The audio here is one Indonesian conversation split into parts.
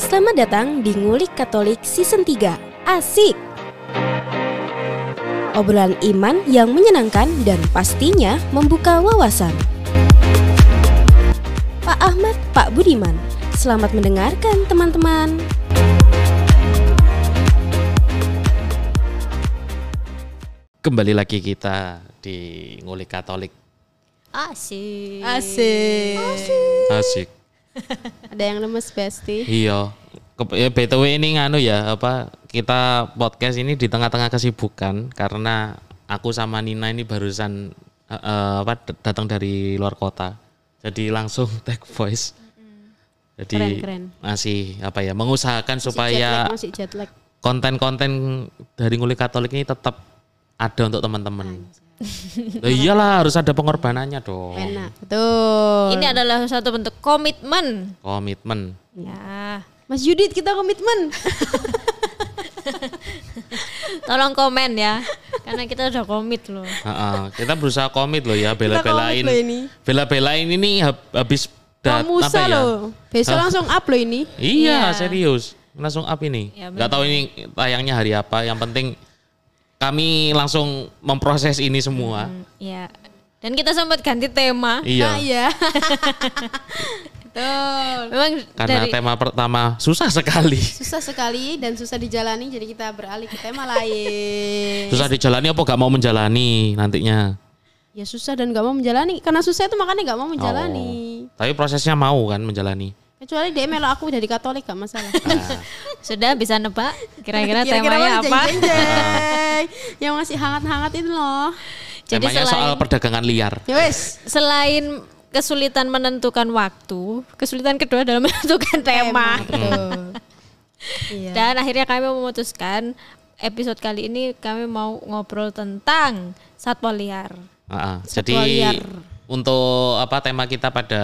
Selamat datang di Ngulik Katolik Season 3. Asik! Obrolan iman yang menyenangkan dan pastinya membuka wawasan. Pak Ahmad, Pak Budiman, selamat mendengarkan teman-teman. Kembali lagi kita di Ngulik Katolik. Asik. Asik. Asik. Ada yang lemes Besti. Iya. Ya, BTW ini nganu ya, apa kita podcast ini di tengah-tengah kesibukan karena aku sama Nina ini barusan eh, apa datang dari luar kota. Jadi langsung tag voice. Jadi Keren, keren. masih apa ya, mengusahakan Masih jet supaya lag, masih jet lag. konten-konten dari Ngulik Katolik ini tetap ada untuk teman-teman. Lah iyalah harus ada pengorbanannya dong. Enak. Betul. Ini adalah satu bentuk komitmen. Komitmen. Ya. Mas Yudit kita komitmen. Tolong komen ya. Karena kita udah komit loh. Heeh, kita berusaha komit loh ya, bela-belain. Bela-belain ini hab- habis dat- Kamu apa ya? loh. Besok Hah? langsung up loh ini. Iya, Iya. serius. Langsung up ini. Ya, Gak tahu ini tayangnya hari apa, yang penting kami langsung memproses ini semua. Ya. Dan kita sempat ganti tema. Nah, Iya. iya. Betul. Memang Karena dari tema pertama susah sekali. Susah sekali dan susah dijalani jadi kita beralih ke tema lain. Susah dijalani apa gak mau menjalani nantinya. Ya susah dan gak mau menjalani. Karena susah itu makanya gak mau menjalani. Oh. Tapi prosesnya mau kan menjalani. Kecuali dia melo aku dari Katolik gak masalah. Nah, sudah bisa nebak kira-kira Kira-kira temanya apa? apa? Jeng, jeng, jeng. Yang masih hangat-hangat itu loh. Jadi temanya selain soal perdagangan liar. Ya wes. selain kesulitan menentukan waktu, kesulitan kedua dalam menentukan tema. Betul. Iya. Dan akhirnya kami memutuskan episode kali ini kami mau ngobrol tentang satwa liar. Ah, ah. Satwa Jadi liar. Untuk apa tema kita pada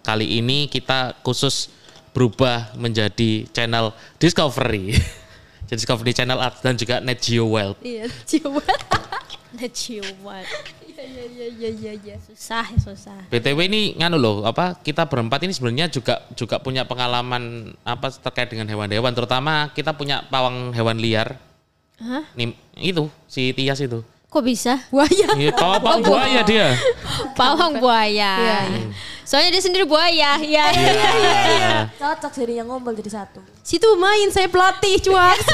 kali ini kita khusus berubah menjadi channel Discovery. Jadi Discovery Channel Art dan juga Net Geo Wild. Iya, coba. Ciuman. Iya, iya, iya, iya, iya, iya. Susah, susah. BTW ini nganu loh, apa kita berempat ini sebenarnya juga juga punya pengalaman apa terkait dengan hewan-hewan terutama kita punya pawang hewan liar. Hah? Nih, itu si Tias itu. Kok bisa? Buaya. Iya, pawang buaya dia. Pawang buaya. Iya, Soalnya dia sendiri buaya. Iya. Iya. Cocok jadinya ngombol jadi satu. Situ main saya pelatih cuak.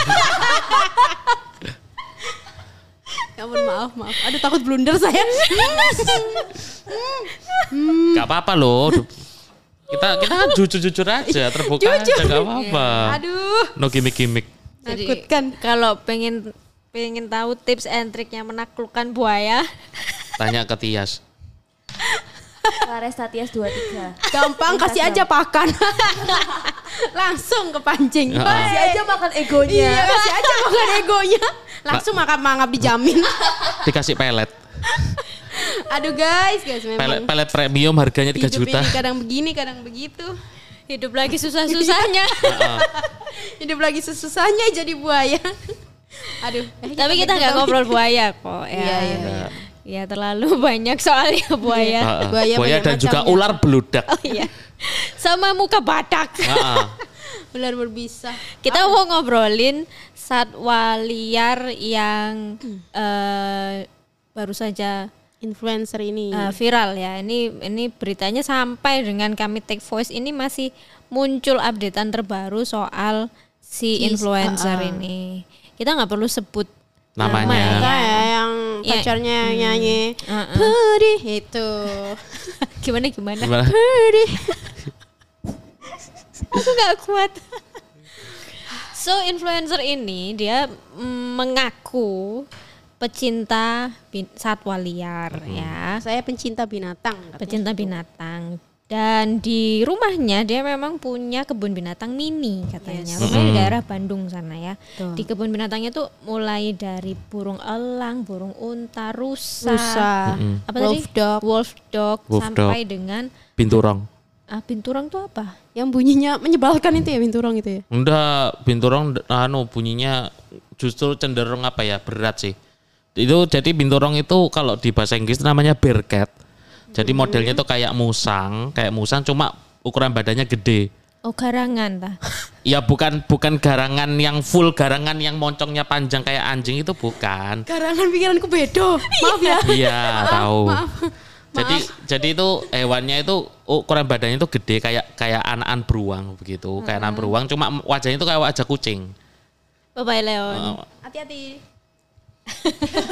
ya ampun maaf maaf. Aduh takut blunder saya. Gak apa-apa loh. Kita kita kan jujur-jujur aja, terbuka aja gak apa-apa. Aduh. No gimmick-gimmick. Jadi Takutkan. kalau pengen pengen tahu tips and triknya menaklukkan buaya, Tanya ke Tias. Lares Tatias 23. Gampang kasih aja pakan. Langsung kepancing. Ya. Kasih aja makan egonya. Iya, kasih aja makan egonya. Langsung makan mangap dijamin. Dikasih pelet. Aduh guys, guys Pelet, memang pelet premium harganya 3 hidup juta. ini kadang begini, kadang begitu. hidup lagi susah-susahnya. Hidup lagi sesusahnya jadi buaya. Aduh. eh, Tapi kita nggak ngobrol buaya kok. Ya. Iya, iya, iya. Ya terlalu banyak soalnya buaya. Ah, ah. Buaya Buaya banyak dan juga macamnya. ular beludak. Oh iya. Sama muka badak. Ah, ah. Ular berbisa. Kita mau ngobrolin satwa liar yang eh, baru saja Influencer ini. eh, viral ya. Ini ini beritanya sampai dengan kami take voice ini masih muncul updatean terbaru soal si influencer ah, ah. ini. Kita nggak perlu sebut Namanya. nama ya. ya yang Iya. pacarnya nyanyi Heeh. Pedih itu. gimana gimana? Gimana? Pedih. Aku nggak kuat. so influencer ini dia mengaku pecinta bin- satwa liar ya, Saya pencinta binatang. katanya. pecinta binatang. Dan di rumahnya dia memang punya kebun binatang mini katanya. Rumahnya di daerah Bandung sana ya. Betul. Di kebun binatangnya tuh mulai dari burung elang, burung unta, rusa, Rusa, apa wolf tadi? dog, Wolf dog Wolf sampai dengan Binturong. ah, binturong tuh apa? yang bunyinya menyebalkan itu ya binturong itu ya. Enggak, binturong anu bunyinya justru cenderung apa ya berat sih. Itu jadi binturong itu kalau di bahasa Inggris namanya bear cat. Jadi modelnya tuh kayak musang, kayak musang cuma ukuran badannya gede. Oh garangan lah. Ya bukan bukan garangan yang full garangan yang moncongnya panjang kayak anjing itu bukan. Garangan pikiranku bedo. Maaf ya. Iya tahu. Jadi jadi itu hewannya itu ukuran badannya itu gede kayak kayak anakan beruang begitu, kayak anak beruang cuma wajahnya itu kayak wajah kucing. Bye bye Leon. Eh, Hati-hati.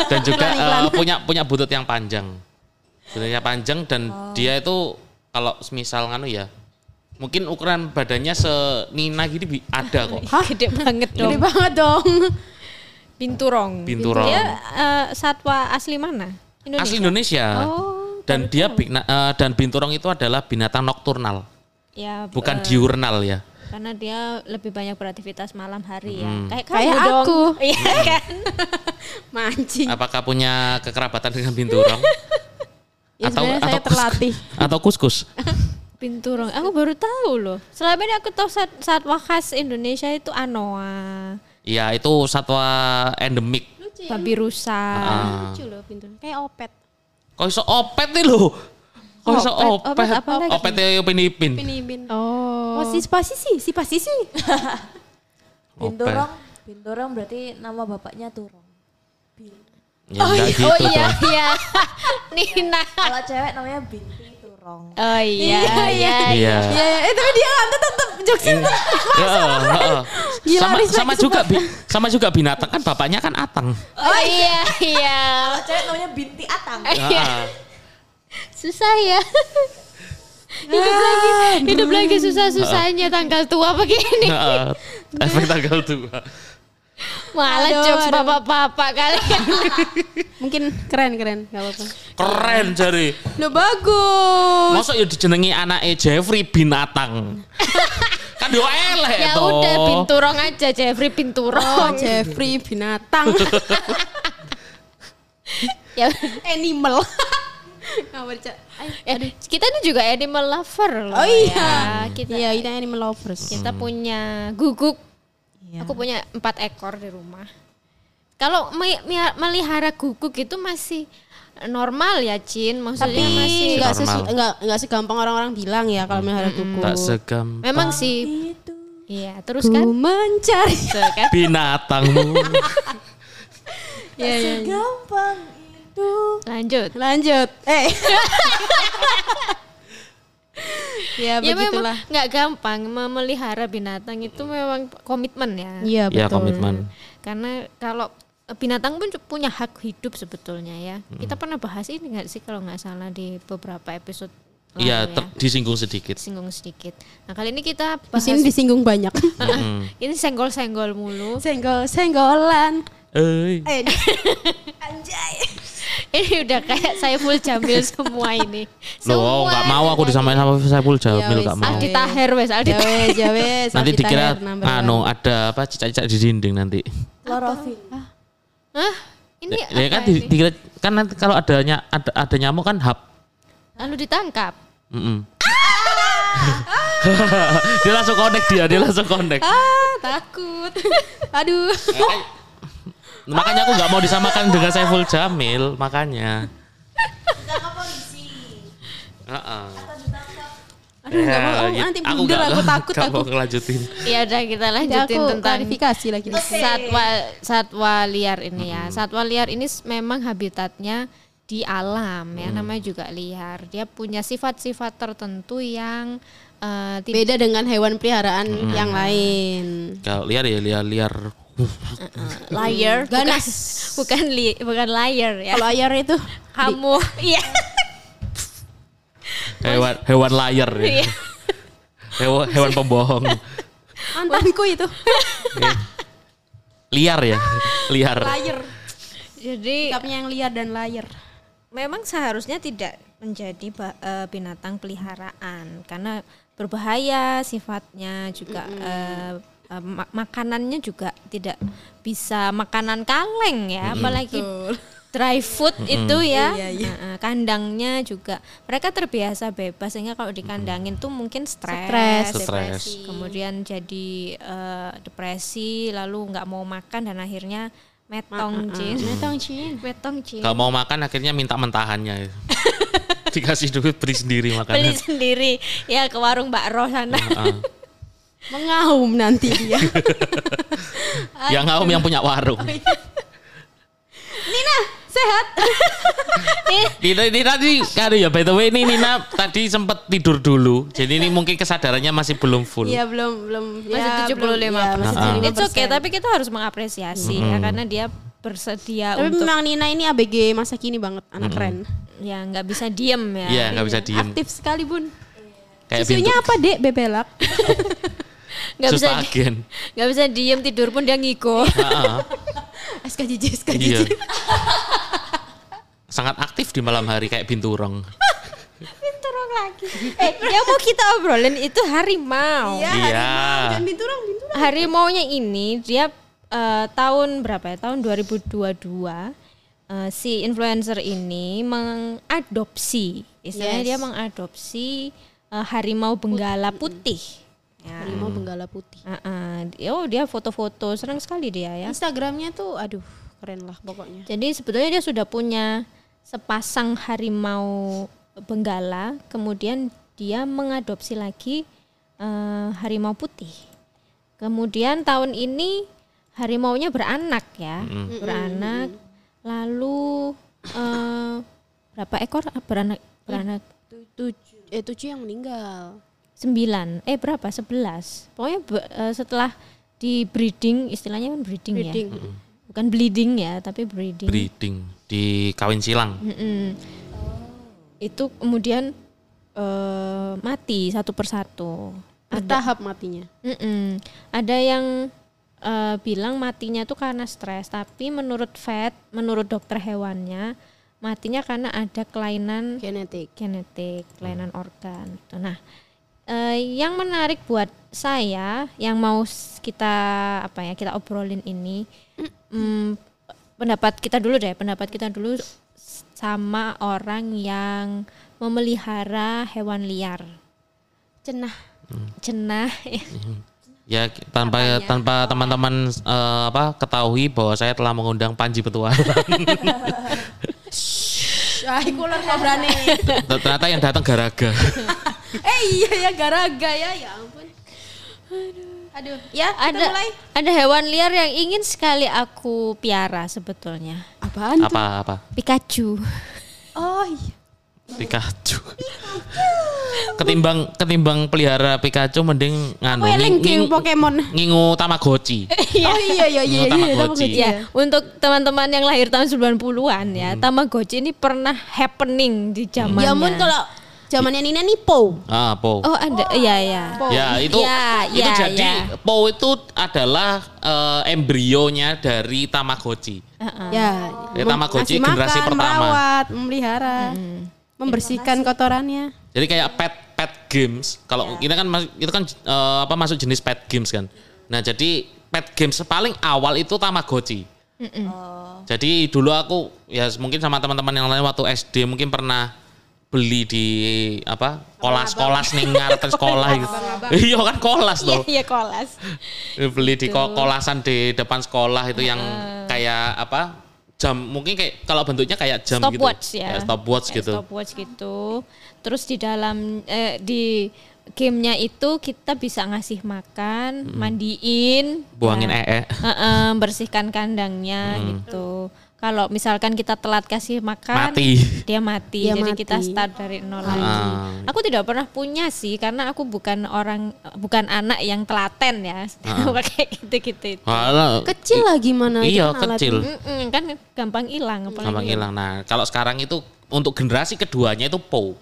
dan juga eh, punya punya butut yang panjang. Bututnya panjang dan dia itu kalau semisal nganu ya, mungkin ukuran badannya senina gitu bi- ada kok. Gede banget Gede dong. banget dong. Binturong. Binturong. Dia eh, satwa asli mana? Indonesia. Asli Indonesia. Oh, dan dia bina- eh, dan binturong itu adalah binatang nokturnal, ya bukan eh, diurnal ya. karena dia lebih banyak beraktivitas malam hari ya. Hmm. Kayak Kayak kamu dong. aku. Iya kan? Mancing. Apakah punya kekerabatan dengan binturong? Ya, sebenarnya saya kus- terlatih. atau kuskus? Binturong. Aku baru tahu loh. Selama ini aku tahu sat satwa khas Indonesia itu anoa, Iya itu satwa endemik. babi rusa. Ah. Lucu loh pintu. Kayak opet. Kok iso opet nih lo? Kok iso Opet, opet? opet apa lagi? Opet ya Upin Ipin. Pinipin. Oh. Oh, si pasisi, si pasisi. Binturong, binturong berarti nama bapaknya Turong. Ya enggak gitu oh iya dong. iya. Nina. Kalau cewek namanya Binti Turong. Oh iya iya. Iya. Iya, eh tapi dia kan tetap jokesnya tetap. Gila, Sama respect, sama juga bi- sama juga binatang kan bapaknya kan Atang. Oh iya iya. Kalau cewek namanya Binti Atang. Heeh. Susah ya. hidup lagi hidup lagi susah-susahnya tanggal tua begini. Heeh. Efek tanggal tua. Malah Aduh, jokes bapak-bapak kalian. Mungkin keren keren, nggak apa-apa. Keren jari. Lo bagus. Masa ya dijenengi anaknya Jeffrey binatang. kan yo elek ya toh. udah pinturong aja Jeffrey Oh, pinturong. Jeffrey binatang. ya, Animal. Ya, kita ini juga animal lover loh. Oh iya. ya. Kita Iya, kita animal lovers. kita punya guguk. Aku punya empat ekor di rumah. Kalau me- me- melihara guguk itu masih normal ya, Cin. Maksudnya Tapi masih nggak Normal. sesu- nggak nggak segampang orang-orang bilang ya kalau melihara kuku. Tak segam memang sih. Itu. Iya, terus kan? mencari. Kan? binatangmu. Iya, iya. Gampang itu. Lanjut. Lanjut. Eh. ya, Ya memang begitulah. nggak gampang memelihara binatang itu memang komitmen ya. Iya, Ya komitmen. Karena kalau binatang pun punya hak hidup sebetulnya ya. Hmm. Kita pernah bahas ini nggak sih kalau nggak salah di beberapa episode Iya, ter- disinggung sedikit. singgung sedikit. Nah kali ini kita Di bahas sini disinggung banyak. Ini senggol-senggol mulu. Senggol, senggolan. Eh, Eh, ini udah kayak Saiful Jamil semua ini. Loh, nggak mau aku disamain sama Saiful Jamil Ya nggak mau. Aldi Taher wes, Aldi Taher. Jawes. Nanti dikira anu ada apa cicak-cicak di dinding nanti. Klorofil. Hah? Ini Ya, ya kan ini? dikira kan nanti kalau adanya ada ada nyamuk kan hap. Lalu ditangkap. Mm-mm. dia langsung connect dia, dia langsung connect. Ah, takut. Aduh. Makanya aku nggak mau disamakan dengan Saiful Jamil, makanya. Heeh. Aduh, nggak mau. Oh, Ya, nanti aku blunder, nggak- aku takut nggak aku. mau ngelanjutin. Ya udah kita lanjutin aku tentang klarifikasi lagi. satwa satwa liar ini ya. Satwa liar ini memang habitatnya di alam ya, namanya juga liar. Dia punya sifat-sifat tertentu yang eh, tidak Beda dengan hewan peliharaan yang lain. Kalau liar ya liar liar. Liar, bukan, Ganas. bukan li, bukan liar ya. Kalau ayar itu Kamu, iya. Hewan hewan liar ya. Iya. Hewan, hewan pembohong. mantanku itu. Liar ya, liar. Liar. Jadi Sikapnya yang liar dan liar. memang seharusnya tidak menjadi eh, binatang peliharaan karena berbahaya sifatnya juga eh, eh, ma- makanannya juga tidak bisa makanan kaleng ya apalagi dry food itu ya Iya, iya. Nah, eh, kandangnya juga mereka terbiasa bebas sehingga kalau dikandangin tuh mungkin stres, Stres. Depresi. kemudian jadi eh, depresi lalu nggak mau makan dan akhirnya metong Jin Metong cin. metong Jin Kalau mau makan akhirnya minta mentahannya. Dikasih duit beli sendiri beli makanan. sendiri ya ke warung Mbak Roh sana. Heeh. Mengaum nanti dia. yang ngaum yang punya warung. Nina, sehat. Nina, Nina tadi kan ya by the way ini Nina tadi sempat tidur dulu. Jadi ini mungkin kesadarannya masih belum full. Iya, belum belum Masih ya, belum- 75 ya, masih. 75%. It's okay, tapi kita harus mengapresiasi ya karena dia bersedia Tapi untuk memang Nina ini ABG masa kini banget, anak keren. ya nggak bisa diem ya. Iya, nggak bisa diem. Aktif sekali, Bun. Kayak pintu apa, Dek? Bebelak. Nggak bisa nggak bisa diem tidur pun dia ngiko. Heeh. SKJJ, SKJJ. Iya. Sangat aktif di malam hari kayak binturong. Turun lagi. Eh, yang mau kita obrolin itu harimau. Iya. Dan binturang, binturang. Harimaunya ini dia eh, tahun berapa ya? Tahun 2022 eh, si influencer ini mengadopsi, istilahnya Yes. dia mengadopsi eh, harimau benggala putih. Ya. Harimau benggala putih. Heeh. oh dia foto-foto, senang sekali dia ya. Instagramnya tuh, aduh, keren lah pokoknya. Jadi sebetulnya dia sudah punya sepasang harimau benggala, kemudian dia mengadopsi lagi eh, harimau putih. Kemudian tahun ini harimaunya beranak ya, beranak. Lalu eh, berapa ekor beranak? Beranak Tujuh, eh tujuh yang meninggal. Sembilan. Eh berapa? Sebelas. Pokoknya be- eh, setelah di breeding, istilahnya kan breeding, Breeding. ya, bukan bleeding ya, tapi breeding. Breeding di kawin silang. Mm-mm. Itu kemudian eh, mati satu persatu. Bertahap matinya. Mm-mm. Ada yang eh, bilang matinya itu karena stres, tapi menurut vet, menurut dokter hewannya, matinya karena ada kelainan Genetik. genetik, kelainan organ. Gitu. Nah, eh, yang menarik buat saya, yang mau kita apa ya kita obrolin ini, mm, pendapat kita dulu deh, pendapat kita dulu sama orang yang memelihara hewan liar, Cenah. cenah. Ya tanpa tanpa teman-teman eh, apa ketahui bahwa saya telah mengundang Panji Petualang. Ah, kok berani. Ternyata yang datang Garaga. eh iya ya garaga ya, ya ampun. Aduh. Aduh, ya kita ada mulai. ada hewan liar yang ingin sekali aku piara sebetulnya. Apaan tuh? apa apa? Pikachu. Oh iya. Pikachu. ketimbang ketimbang pelihara Pikachu mending nganu Weling nging- king nging- Pokemon. ngingu Tamagotchi. Oh iya iya iya. Ngingu iya, Tamagotchi. Ya, untuk teman-teman yang lahir tahun 90-an ya, Tamagotchi ini pernah happening di zamannya. Ya ampun kalau zamannya Nina nih Po. Ah, Po. Oh, ada. Iya, iya. Ya itu Ya, itu ya, jadi ya. Po itu adalah eh, embrionya dari Tamagotchi. Ya. Ya, mem- Tamagotchi generasi makan, pertama. merawat, memelihara, membersihkan kotorannya. Jadi kayak pet pet games. Kalau kita kan itu kan eh, apa masuk jenis pet games kan. Nah jadi pet games paling awal itu Tamagotchi. Jadi dulu aku ya mungkin sama teman-teman yang lain waktu SD mungkin pernah beli di apa kolas kolas nih ngarep sekolah gitu. Iya kan kolas Iya, tuh. iya kolas. beli di ko- kolasan di depan sekolah itu yang kayak apa jam mungkin kayak kalau bentuknya kayak jam Stopwatch gitu ya. Kayak stopwatch Kayak gitu Stopwatch gitu. Terus di dalam eh, di gamenya itu kita bisa ngasih makan, mandiin, buangin ya. ee Heeh, bersihkan kandangnya gitu. Kalau misalkan kita telat kasih makan, Mati. dia mati. Dia Jadi mati. kita start dari nol lagi. Ah. Aku tidak pernah punya sih, karena aku bukan orang, bukan anak yang telaten ya, kayak gitu-gitu. itu. Walah, Kecil lah gimana? iya kan kecil Mm-mm, kan gampang hilang. apalagi gampang hilang nah kalau sekarang itu untuk generasi keduanya itu po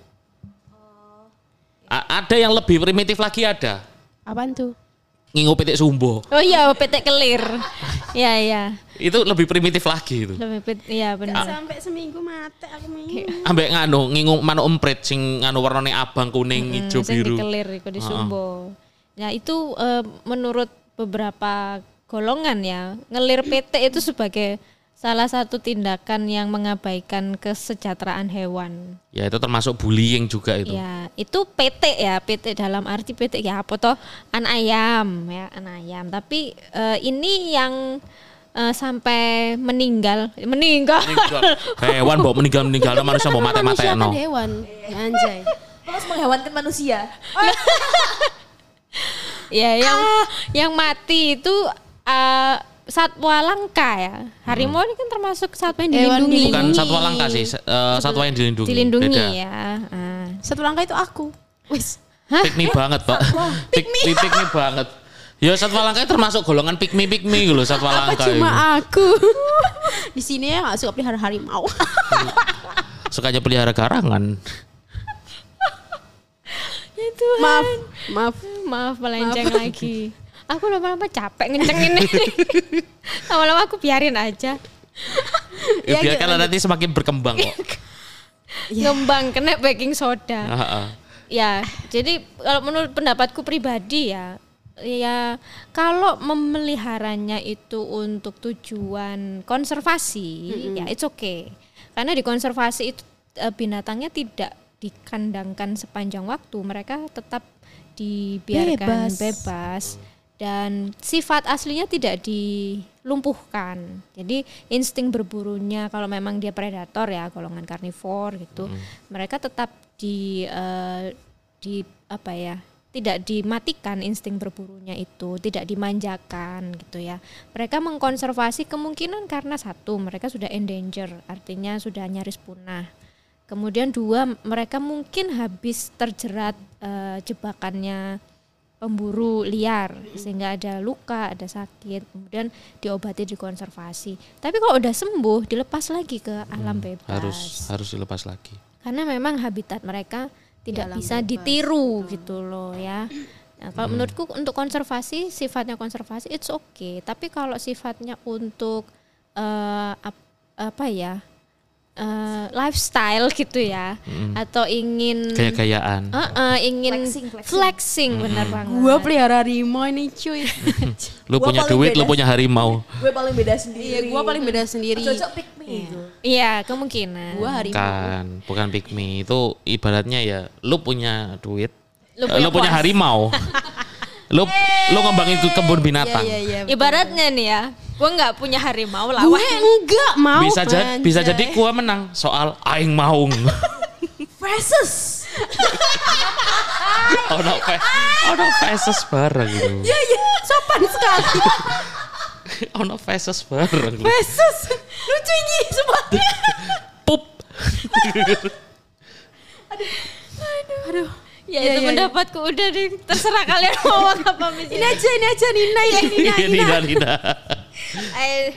A- ada yang lebih primitif lagi ada Apaan tuh? Ngingu pitik sumbo Oh iya, petek kelir. Iya iya. itu lebih primitif lagi itu Lebih pet, iya benar. Sampai seminggu mati aku minum. ambek nganu ngingu manuk emprit sing nganu warnane abang kuning hijau Sing biru dikelir iku di Sumbo. Nah, itu eh, menurut beberapa golongan ya, ngelir PT itu sebagai salah satu tindakan yang mengabaikan kesejahteraan hewan. ya itu termasuk bullying juga itu Ya, itu PT ya, PT dalam arti PT ya apa toh an ayam ya, an ayam. Tapi eh, ini yang eh, sampai meninggal, meninggal. Meninggal. hewan bawa meninggal meninggal manusia bawa mati mati Manusia kan no hewan. Anjay. Terus menghewankan manusia. ya yang yang mati itu eh, satwa langka ya. Harimau ini kan termasuk satwa yang Hewan dilindungi. Bukan satwa langka sih, eh, satwa yang dilindungi. Dilindungi Beda. ya. Ah. Satu langkah itu aku. Wis. Pikmi banget, Pak. Pikmi pikmi banget. Ya satwa langka termasuk golongan pikmi pikmi gitu loh satwa Apa langka. cuma ini. aku? Di sini ya nggak suka pelihara harimau. Sukanya pelihara garangan. maaf, maaf. Maaf melenceng lagi. Aku lama-lama capek ngencengin ini. Lama-lama aku biarin aja. Ya, biarkanlah nanti semakin berkembang kok. Ngembang kena baking soda. Ah. Ya, jadi kalau menurut pendapatku pribadi ya, ya kalau memeliharanya itu untuk tujuan konservasi, ya it's okay. Karena di konservasi itu eh, binatangnya tidak dikandangkan sepanjang waktu, mereka tetap dibiarkan Bebas. bebas, dan sifat aslinya tidak dilumpuhkan. Jadi insting berburunya kalau memang dia predator ya, golongan karnivor gitu, mereka tetap di eh, di apa ya tidak dimatikan insting berburunya itu tidak dimanjakan gitu ya. Mereka mengkonservasi kemungkinan karena satu mereka sudah endanger artinya sudah nyaris punah. Kemudian dua mereka mungkin habis terjerat eh, jebakannya pemburu liar sehingga ada luka ada sakit kemudian diobati dikonservasi tapi kalau udah sembuh dilepas lagi ke alam bebas Harus harus dilepas lagi. karena memang habitat mereka tidak bisa bebas. ditiru gitu loh ya. Nah, kalau menurutku untuk konservasi sifatnya konservasi it's okay, tapi kalau sifatnya untuk ap- apa ya eh, lifestyle gitu ya, atau ingin Gaya-gayaan. Eh, eh, ingin Flexing, flexing. flexing, bener banget. Gua pelihara harimau ini cuy. Lu Gua punya duit, lu punya harimau. Gue paling beda sendiri. Iya, gua paling beda sendiri. Cocok pick me gitu. Iya kemungkinan. Gua harimau. Kan, bukan pikmi. Itu ibaratnya ya lu punya duit, Lu eh, lu punya punya puas. harimau. lu lu ngembangin ke kebun binatang. Iya, iya. Ibaratnya nih ya, gue nggak punya harimau lawan. Gue enggak mau. Bisa jadi bisa jadi gua menang soal aing maung. Versus. ono pe, ono feses bareng gitu. Iya, iya, sopan sekali. ono feses bareng. Yesus, lucu ini semua. Pup. Aduh. Ya Iya, itu iya, pendapatku udah deh terserah kalian mau apa Ini aja, ini aja Nina, ini Nina, Iya, Nina. Nina, Nina. Ayo,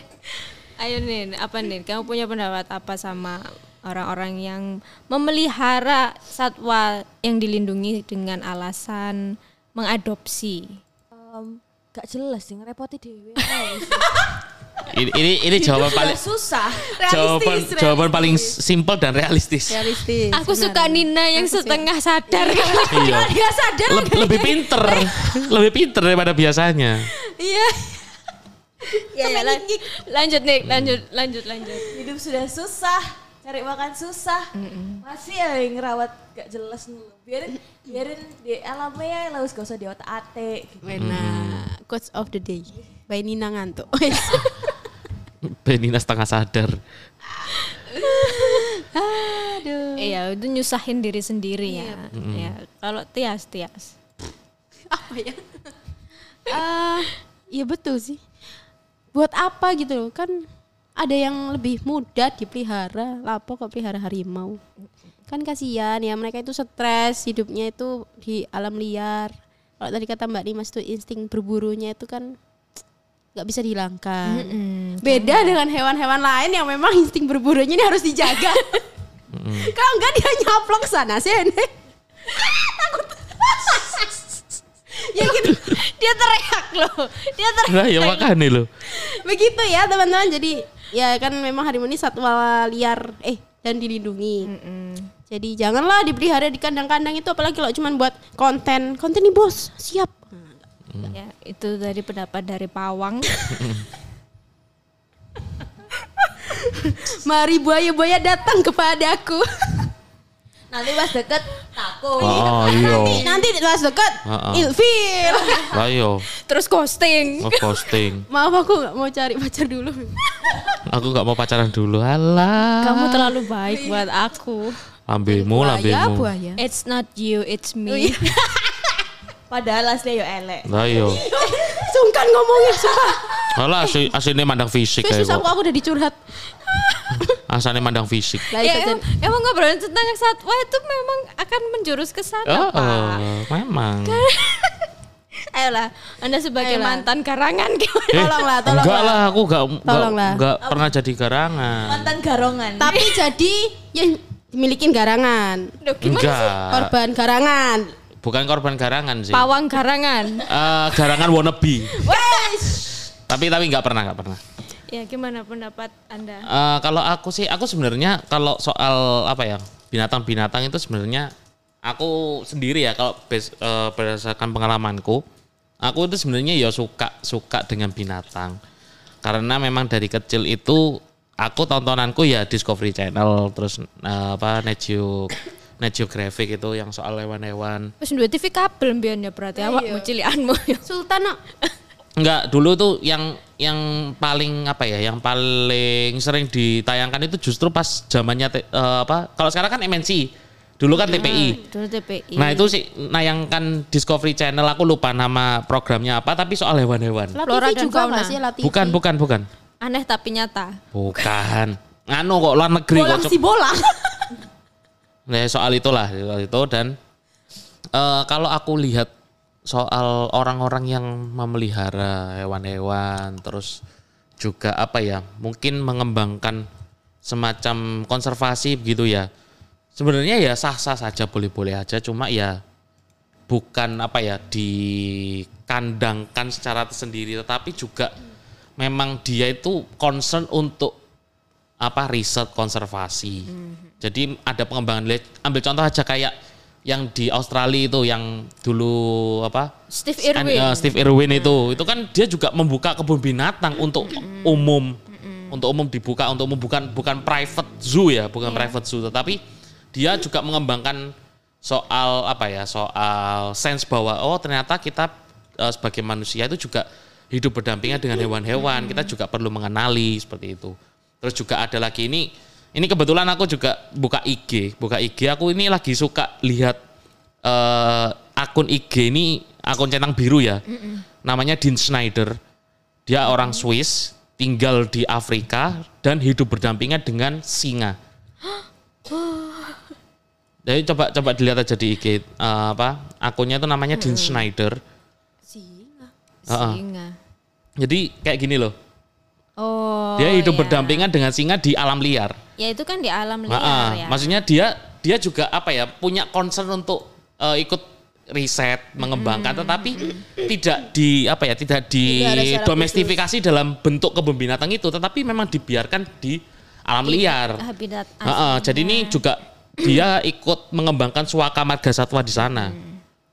ayo nih, apa nih? Kamu punya pendapat apa sama orang-orang yang memelihara satwa yang dilindungi dengan alasan mengadopsi? Em, gak jelas sih ngerepoti dewe. Ini ini, ini jawaban paling susah. jawaban jawaban paling simpel dan realistis. Realistis. Aku suka Nina yang setengah sadar. Iya. Dia sadar. Leb- lebih pinter, lebih pinter daripada biasanya. Iya. Ya, ya, lan- lanjut nih, lanjut, lanjut, lanjut. Hidup sudah susah, cari makan susah. Masih ya yang ngerawat gak jelas dulu. Biarin biarin di alamnya ya lah gak usah di otak ate gitu. Nah, quotes of the day by Nina ngantuk. Benina setengah sadar. Aduh. Iya, itu nyusahin diri sendiri ya. Ya, kalau tias, tias. Apa ya? Ah, iya betul sih. Buat apa gitu loh? Kan ada yang lebih mudah dipelihara. Lapo kok pelihara harimau? Kan kasihan ya mereka itu stres hidupnya itu di alam liar. Kalau tadi kata Mbak Dimas tuh insting berburunya itu kan nggak bisa dihilangkan. Beda dengan hewan-hewan lain yang memang insting berburunya ini harus dijaga. Kalau enggak dia nyaplok sana sih. Takut. ya gitu. Dia teriak loh. Dia teriak. Lah ya makanya lo. Begitu ya teman-teman. Jadi ya kan memang harimau ini satwa liar eh dan dilindungi. Jadi janganlah dipelihara di kandang-kandang itu apalagi kalau cuma buat konten. Konten nih bos, siap. Ya, itu dari pendapat dari Pawang. Mari buaya-buaya datang kepadaku. Nanti pas deket takut. Oh iya. Nanti pas dekat Heeh. ilfil. Lah yo, Terus ghosting. nge-posting. Maaf aku nggak mau cari pacar dulu. Aku nggak mau pacaran dulu. Alah. Kamu terlalu baik buat aku. Lambemu, Buaya, lambemu. buaya. It's not you, it's me. Padahal asli yo elek. Lah iya. Sungkan ngomongin sumpah. Alah asli aslinya mandang fisik kayak aku kok. aku udah dicurhat. Asalnya mandang fisik. Lah Ya, itu em- emang ngobrolin tentang satwa itu memang akan menjurus ke sana, Oh, Pak. oh, memang. Ayolah, Anda sebagai Ayolah. mantan karangan gimana? Eh, Tolonglah, tolonglah. Enggak lah, aku enggak enggak, Tolonglah. enggak pernah jadi garangan. Mantan garongan. Tapi jadi yang dimilikin garangan. Duh, gimana sih? Enggak. Korban garangan. Bukan korban garangan sih. Pawang garangan. Eh, garangan wannabe. Wes. Tapi tapi enggak pernah, enggak pernah. Ya, gimana pendapat Anda? Eh, kalau aku sih, aku sebenarnya kalau soal apa ya binatang-binatang itu sebenarnya aku sendiri ya kalau bes- eh, berdasarkan pengalamanku, aku itu sebenarnya ya suka suka dengan binatang karena memang dari kecil itu aku tontonanku ya Discovery Channel terus eh, apa Net Geo Net Geographic itu yang soal hewan-hewan. Wis duwe TV kabel mbiyen ya berarti awakmu cilianmu. Sultan nak. Enggak, dulu tuh yang yang paling apa ya, yang paling sering ditayangkan itu justru pas zamannya te- eh, apa? Kalau sekarang kan MNC, dulu kan TPI. Dulu TPI. Nah itu sih nayangkan Discovery Channel, aku lupa nama programnya apa, tapi soal hewan-hewan. Flora dan juga fauna. sih? Bukan, bukan, bukan, Aneh tapi nyata. bukan. Anu kok luar negeri Bolang kok. si bolang. Nah, soal itulah soal itu dan eh, kalau aku lihat soal orang-orang yang memelihara hewan-hewan terus juga apa ya mungkin mengembangkan semacam konservasi begitu ya. Sebenarnya ya sah-sah saja boleh-boleh aja cuma ya bukan apa ya dikandangkan secara tersendiri. Tetapi juga memang dia itu concern untuk apa riset konservasi. Jadi ada pengembangan. Ambil contoh aja kayak yang di Australia itu yang dulu apa? Steve Irwin. eh, Steve Irwin itu. Itu kan dia juga membuka kebun binatang untuk umum. Untuk umum dibuka untuk umum bukan bukan private zoo ya bukan private zoo. Tetapi dia juga mengembangkan soal apa ya soal sense bahwa oh ternyata kita eh, sebagai manusia itu juga hidup berdampingan dengan hewan-hewan. Kita juga perlu mengenali seperti itu. Terus juga ada lagi ini ini kebetulan aku juga buka IG buka IG aku ini lagi suka lihat eh, akun IG ini akun centang biru ya. Namanya Dean Schneider. Dia orang Swiss, tinggal di Afrika dan hidup berdampingan dengan singa. Jadi coba coba dilihat aja di IG eh, apa akunnya itu namanya Dean Schneider. Heeh. Singa. Jadi kayak gini loh. Oh. Dia hidup ya. berdampingan dengan singa di alam liar. Ya itu kan di alam liar Heeh, ya. Maksudnya dia dia juga apa ya punya concern untuk eh, ikut riset mengembangkan tetapi tidak di apa ya tidak di domestifikasi dalam bentuk kebun binatang itu tetapi memang dibiarkan di alam liar. Habitat Heeh, jadi ini juga dia ikut mengembangkan suaka marga satwa di sana.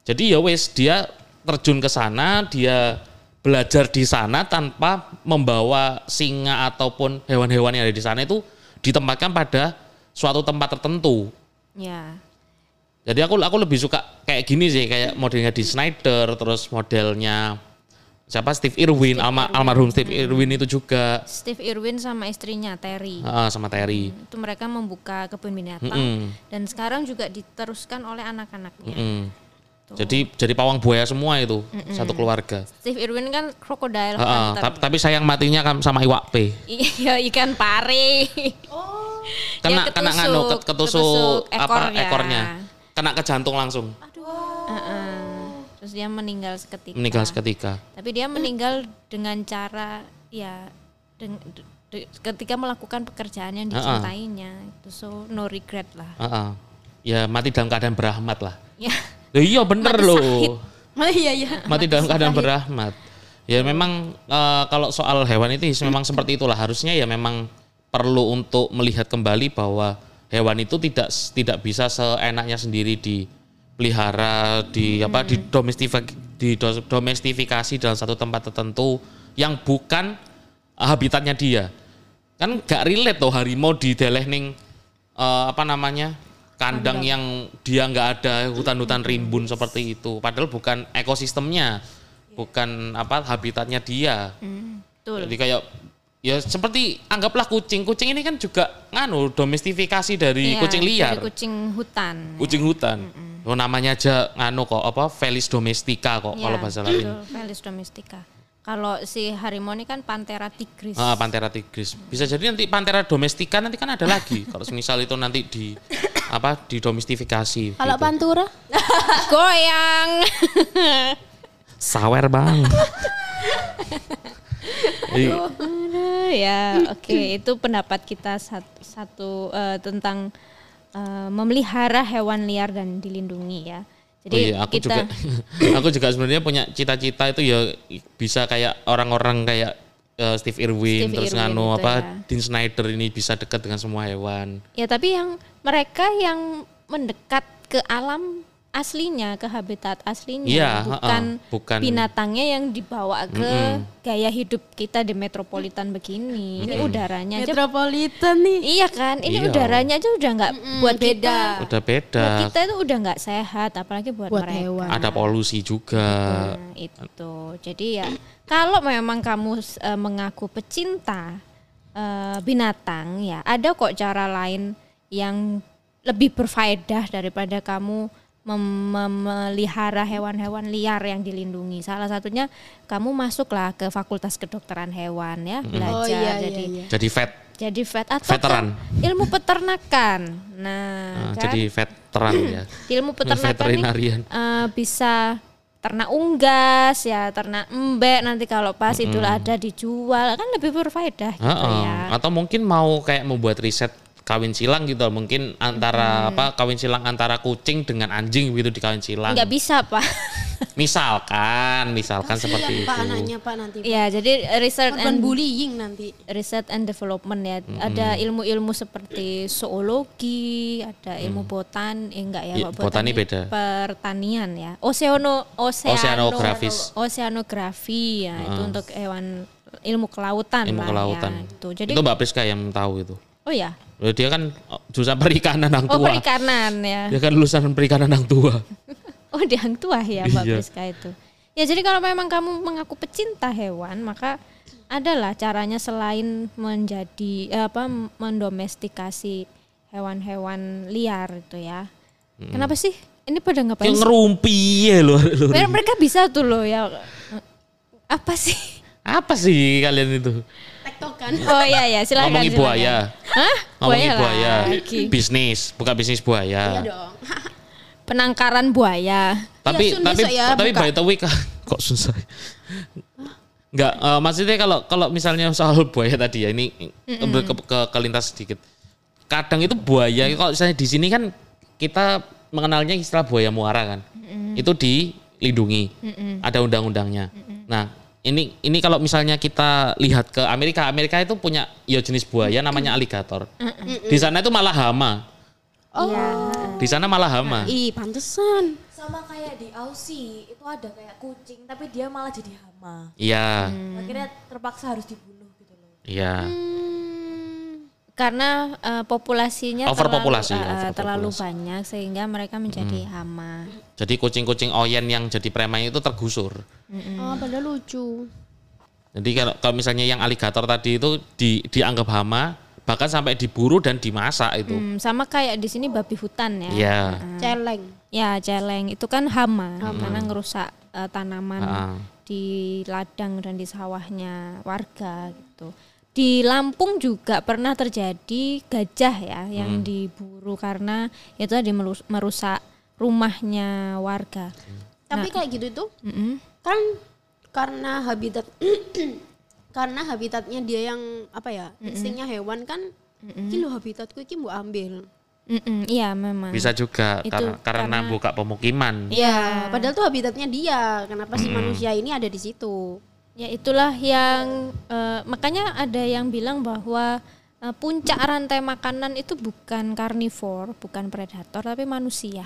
Jadi ya wes dia terjun ke sana, dia belajar di sana tanpa membawa singa ataupun hewan-hewan yang ada di sana itu ditempatkan pada suatu tempat tertentu. Ya. Jadi aku aku lebih suka kayak gini sih, kayak modelnya di Snyder, terus modelnya siapa Steve Irwin, alma- almarhum Steve Irwin itu juga Steve Irwin sama istrinya Terry. Heeh, sama Terry. Itu mereka membuka kebun binatang Mm-mm. dan sekarang juga diteruskan oleh anak-anaknya. Mm. Jadi jadi pawang buaya semua itu satu keluarga. Steve Irwin kan krokodil Heeh, hunter. tap- tapi sayang matinya kan sama iwak P. Iya ikan pari. Kena Dia kena nganu ket- ketusuk, ketusuk, ketusuk apa ekornya. ekornya. Kena ke jantung langsung. Heeh. Terus dia meninggal seketika. Meninggal seketika. Tapi dia meninggal dengan cara ya deng- de- ketika melakukan pekerjaan yang dicintainya. Itu so no regret lah. Heeh. Ya mati dalam keadaan berahmat lah. Ya. Loh iya bener Mati loh. Oh, iya iya. Mati dalam keadaan berahmat. Ya memang eh, kalau soal hewan itu memang seperti itulah harusnya ya memang perlu untuk melihat kembali bahwa hewan itu tidak tidak bisa seenaknya sendiri dipelihara di apa di domestifik di do- domestifikasi dalam satu tempat tertentu yang bukan habitatnya dia. Kan gak relate tuh harimau di deleh ning eh, apa namanya? Kandang yang dia nggak ada hutan-hutan rimbun seperti itu. Padahal bukan ekosistemnya bukan apa habitatnya dia. Betul. jadi kayak ya seperti anggaplah kucing. Kucing ini kan juga nganu domestifikasi dari Iya, kucing liar. Dari kucing hutan. kucing hutan. Oh namanya aja nganu kok apa Felis domestica kok Ya, kalau bahasa Latin. betul, Felis domestica. Kalau si harimau ini kan Panthera tigris. Ah, Panthera tigris. Bisa jadi nanti Panthera domestica nanti kan ada lagi. kalau misal itu nanti di apa didomestifikasi. Kalau gitu. pantura? Goyang. sawer bang. Iya. Aduh, ya, oke itu pendapat kita satu, satu eh, tentang eh, memelihara hewan liar dan dilindungi ya. Jadi oh iya, aku kita juga aku juga sebenarnya punya cita-cita itu ya bisa kayak orang-orang kayak eh, Steve Irwin Steve terus Irwin nganu itu apa ya. Dean Snyder ini bisa dekat dengan semua hewan. ya tapi yang mereka yang mendekat ke alam aslinya, ke habitat aslinya, Iya, bukan, heeh, bukan. binatangnya yang dibawa ke gaya hidup kita di metropolitan begini. Ini udaranya aja Metropolitan nih. Iya kan, ini Iya. udaranya aja udah nggak buat beda. kita. Udah beda. Buat kita itu udah nggak sehat, apalagi buat, Buat mereka. hewan. Ada polusi juga. Nah, itu. Jadi ya kalau memang kamu eh, mengaku pecinta eh, binatang ya, ada kok cara lain yang lebih berfaedah daripada kamu mem- memelihara hewan-hewan liar yang dilindungi. Salah satunya kamu masuklah ke Fakultas Kedokteran Hewan ya, belajar Oh, iya, iya, jadi iya. Jadi vet, jadi vet atau Veteran. ke ilmu peternakan. Nah, nah, kan jadi veteran ya. di ilmu peternakan nih Veterinarian. eh, bisa ternak unggas ya, ternak embek nanti kalau pas itu ada dijual kan lebih berfaedah gitu Heeh. ya. Atau mungkin mau kayak membuat riset kawin silang gitu mungkin antara apa kawin silang antara kucing dengan anjing gitu di kawin silang. Nggak bisa, Pak. Misalkan, misalkan seperti Pak itu. anaknya Pak nanti. ya, jadi research Korban and bullying nanti. research and development ya. Ada ilmu-ilmu seperti zoologi, ada ilmu botan, eh enggak ya, Iya, Pak, botani beda. Pertanian ya. Oceano oceano Oceanografis. Oceanografi ya, itu untuk hewan ilmu kelautan Ilmu lah kelautan. ya. Itu. Jadi itu Mbak Priska yang tahu itu. Oh ya. Dia kan oh, jurusan perikanan yang Oh, tua. perikanan ya. Dia kan lulusan perikanan yang tua. Oh, di hang tua ya Mbak Iya. Priska itu. Ya jadi kalau memang kamu mengaku pecinta hewan, maka adalah caranya selain menjadi eh, apa mendomestikasi hewan-hewan liar itu ya. Kenapa sih? Ini pada ngapain Yang ngerumpi ya loh. mereka bisa tuh loh ya. Apa sih? Apa sih kalian itu? Tektokan. Oh iya ya, silakan. Ngomongin silakan. buaya. Hah? Ngomongin buaya. lagi. Bisnis, bukan bisnis buaya. Iya dong. Penangkaran buaya. tapi Sun tapi ya, tapi buka. by the way kok susah Enggak, eh, maksudnya kalau kalau misalnya soal buaya tadi ya ini ke, ke, ke kelintas sedikit. Kadang itu buaya kalau misalnya di sini kan kita mengenalnya istilah buaya muara kan. Itu dilindungi. Ada undang-undangnya. Nah, ini ini kalau misalnya kita lihat ke Amerika, Amerika itu punya ya jenis buaya namanya aligator. Di sana itu malah hama. Oh. Di sana malah hama. Ih, pantesan. Sama kayak di Aussie itu ada kayak kucing tapi dia malah jadi hama. Iya, Akhirnya terpaksa harus dibunuh gitu loh. iya. Karena eh, populasinya Overpopulasi, terlalu, eh, overpopulasi. terlalu banyak sehingga mereka menjadi hama. Jadi kucing-kucing oyen yang jadi preman itu tergusur. Oh, padahal lucu. Jadi kalau, kalau misalnya yang aligator tadi itu di, dianggap hama, bahkan sampai diburu dan dimasak itu. Hmm, sama kayak di sini babi hutan ya. Iya. Celeng. Ya celeng itu kan hama karena ngerusak eh, tanaman Ah. di ladang dan di sawahnya warga gitu. Di Lampung juga pernah terjadi gajah ya yang diburu karena itu tadi melus- merusak rumahnya warga. Tapi kayak gitu tuh Mm-mm. kan karena habitat karena habitatnya dia yang apa ya instingnya hewan kan iki lho habitatku iki mbok ambil Mm-mm, Iya memang. Bisa juga Itu karena, karena karena- buka pemukiman. ya padahal tuh habitatnya dia kenapa si manusia ini ada di situ Ya itulah yang eh, makanya ada yang bilang bahwa eh, puncak rantai makanan itu bukan karnivor, bukan predator tapi manusia.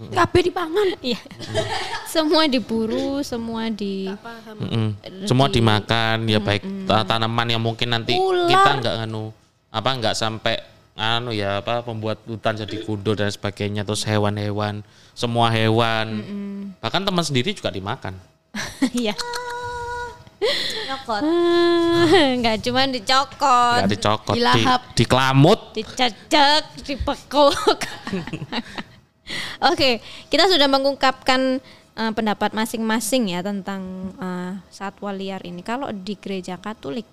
kabeh dipangan. Iya. semua diburu, semua di Mm-mm. Semua dimakan ya baik ta- tanaman yang mungkin nanti kita nggak nganu apa nggak sampai anu ya apa pembuat hutan jadi kudo dan sebagainya terus hewan-hewan semua hewan. Bahkan teman sendiri juga dimakan. Iya. Nyokot. Enggak cuma dicokot, nggak dicokot di, Dilahap. dikelamut dicecek, dipekuk. Oke, kita sudah mengungkapkan eh, pendapat masing-masing ya tentang eh, satwa liar ini. Kalau di gereja Katolik,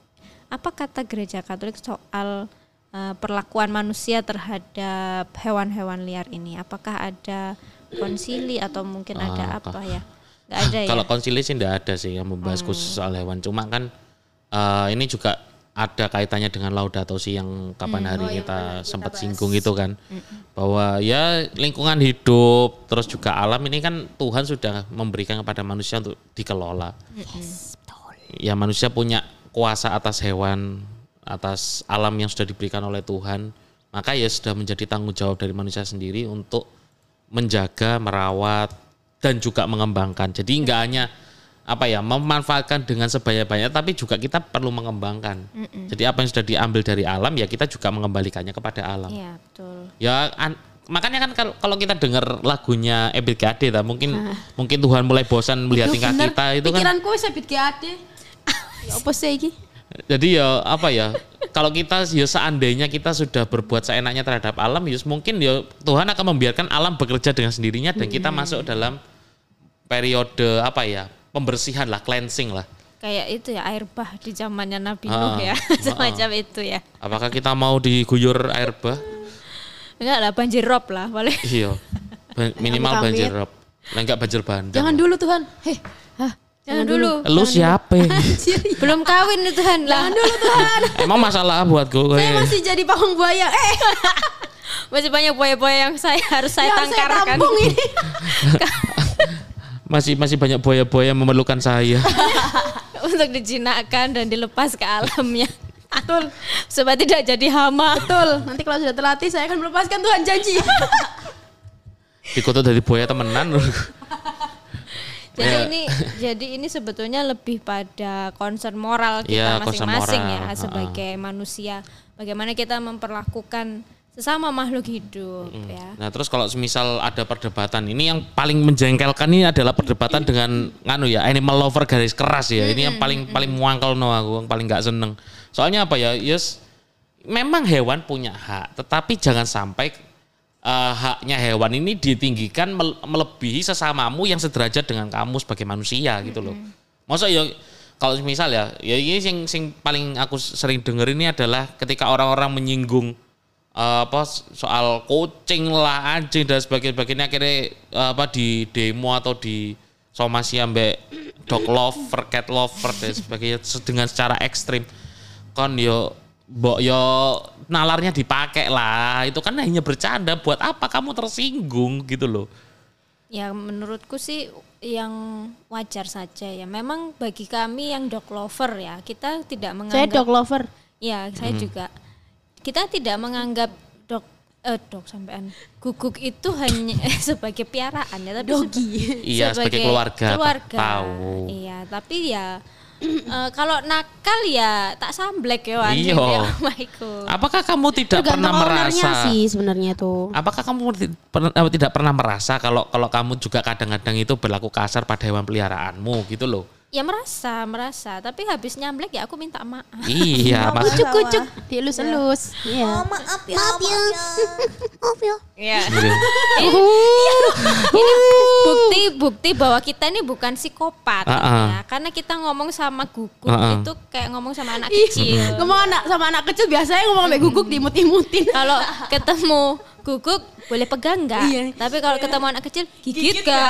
apa kata gereja Katolik soal eh, perlakuan manusia terhadap hewan-hewan liar ini? Apakah ada konsili atau mungkin ada Ah, apa ya? Nggak ada ya. Kalau konsili sih enggak ada sih yang membahas khusus soal hewan. Cuma kan eh, ini juga ada kaitannya dengan Laudato Si yang kapan hari kita sempat singgung itu kan. Bahwa ya lingkungan hidup terus juga alam ini kan Tuhan sudah memberikan kepada manusia untuk dikelola. Ya manusia punya kuasa atas hewan, atas alam yang sudah diberikan oleh Tuhan. Maka ya sudah menjadi tanggung jawab dari manusia sendiri untuk menjaga, merawat dan juga mengembangkan. Jadi nggak hanya apa ya memanfaatkan dengan sebanyak-banyak, tapi juga kita perlu mengembangkan. Jadi apa yang sudah diambil dari alam ya kita juga mengembalikannya kepada alam. Iya, betul. Ya an- makanya kan kalau, kalau kita dengar lagunya Ebit Gade ta, mungkin mungkin Tuhan mulai bosan melihat tingkah kita itu kan. Pikiranku wis habis ade. Ya apa sih iki? Jadi ya apa ya kalau kita ya seandainya kita sudah berbuat seenaknya terhadap alam ya mungkin ya Tuhan akan membiarkan alam bekerja dengan sendirinya dan kita masuk dalam periode apa ya pembersihan lah cleansing lah. Kayak itu ya air bah di zamannya Nabi Ah, Nuh ya, ah. semacam itu ya. Apakah kita mau diguyur air bah? Enggak lah banjir rob lah, boleh. Iya. Minimal banjir rob. Lah enggak banjir bandang. Jangan dulu Tuhan. Heh. Hah. Jangan dulu. Lu siapa? Belum kawin itu Tuhan lah. Dulu Tuhan. Emang masalah buat gue. Saya masih jadi pawang buaya. Eh, Masih banyak buaya-buaya yang saya harus saya saya tangkarkan. tampung ini. masih masih banyak buaya-buaya yang memerlukan saya. untuk dijinakkan dan dilepas ke alamnya. Betul. Supaya tidak jadi hama. Betul. Nanti kalau sudah terlatih saya akan melepaskan Tuhan janji. Dikutuk dari buaya temenan. Jadi Ya. ini jadi ini sebetulnya lebih pada concern moral Iya, kita concern masing-masing moral. ya sebagai manusia. Bagaimana kita memperlakukan sesama makhluk hidup ya. Nah terus kalau misal ada perdebatan ini yang paling menjengkelkan ini adalah perdebatan dengan nganu ya animal lover garis keras ya ini yang paling paling muangkel no aku yang paling nggak seneng soalnya apa ya yes memang hewan punya hak tetapi jangan sampai eh, haknya hewan ini ditinggikan mel- melebihi sesamamu yang sederajat dengan kamu sebagai manusia gitu loh. Masa ya kalau misal ya ya ini sing sing paling aku sering denger ini adalah ketika orang-orang menyinggung eh, apa soal kucing lah anjing dan sebagainya akhirnya eh, apa di demo atau di somasi ambek dog lover cat lover dan sebagainya se- dengan secara ekstrim. Kon yo mbok yo nalarnya dipakai lah itu kan hanya bercanda buat apa kamu tersinggung gitu loh Ya menurutku sih yang wajar saja ya. Memang bagi kami yang dog lover ya, kita tidak saya menganggap dog lover. Ya, saya Hmm. juga. Kita tidak menganggap dog eh dog sampean guguk itu hanya sebagai piaraan ya, tapi Dogi. seba- Iya, sebagai keluarga, Keluarga. tahu. Iya, tapi ya eh, kalau nakal ya tak samblek ya anjing Iya. ya apakah kamu tidak pernah Tergantung ownernya merasa sih sebenarnya tuh. Apakah kamu pernah- eh, tidak pernah merasa kalau kalau kamu juga kadang-kadang itu berlaku kasar pada hewan peliharaanmu gitu loh? Ya merasa, merasa, tapi habis nyamblek ya aku minta maaf. iya, mak- Kucuk-kucuk, dielus-elus. Iya. maaf ya, maaf ya. Maaf ya. Iya. gitu. ini bukti bukti bahwa kita ini bukan psikopat gitu ah. ya. Karena kita ngomong sama guguk Ah, ah. itu kayak ngomong sama anak kecil. ngomong anak sama anak kecil biasanya ngomong sampai guguk diimut-imutin. Kalau ketemu guguk boleh pegang nggak? Iya. Tapi kalau ketemu anak kecil gigit nggak?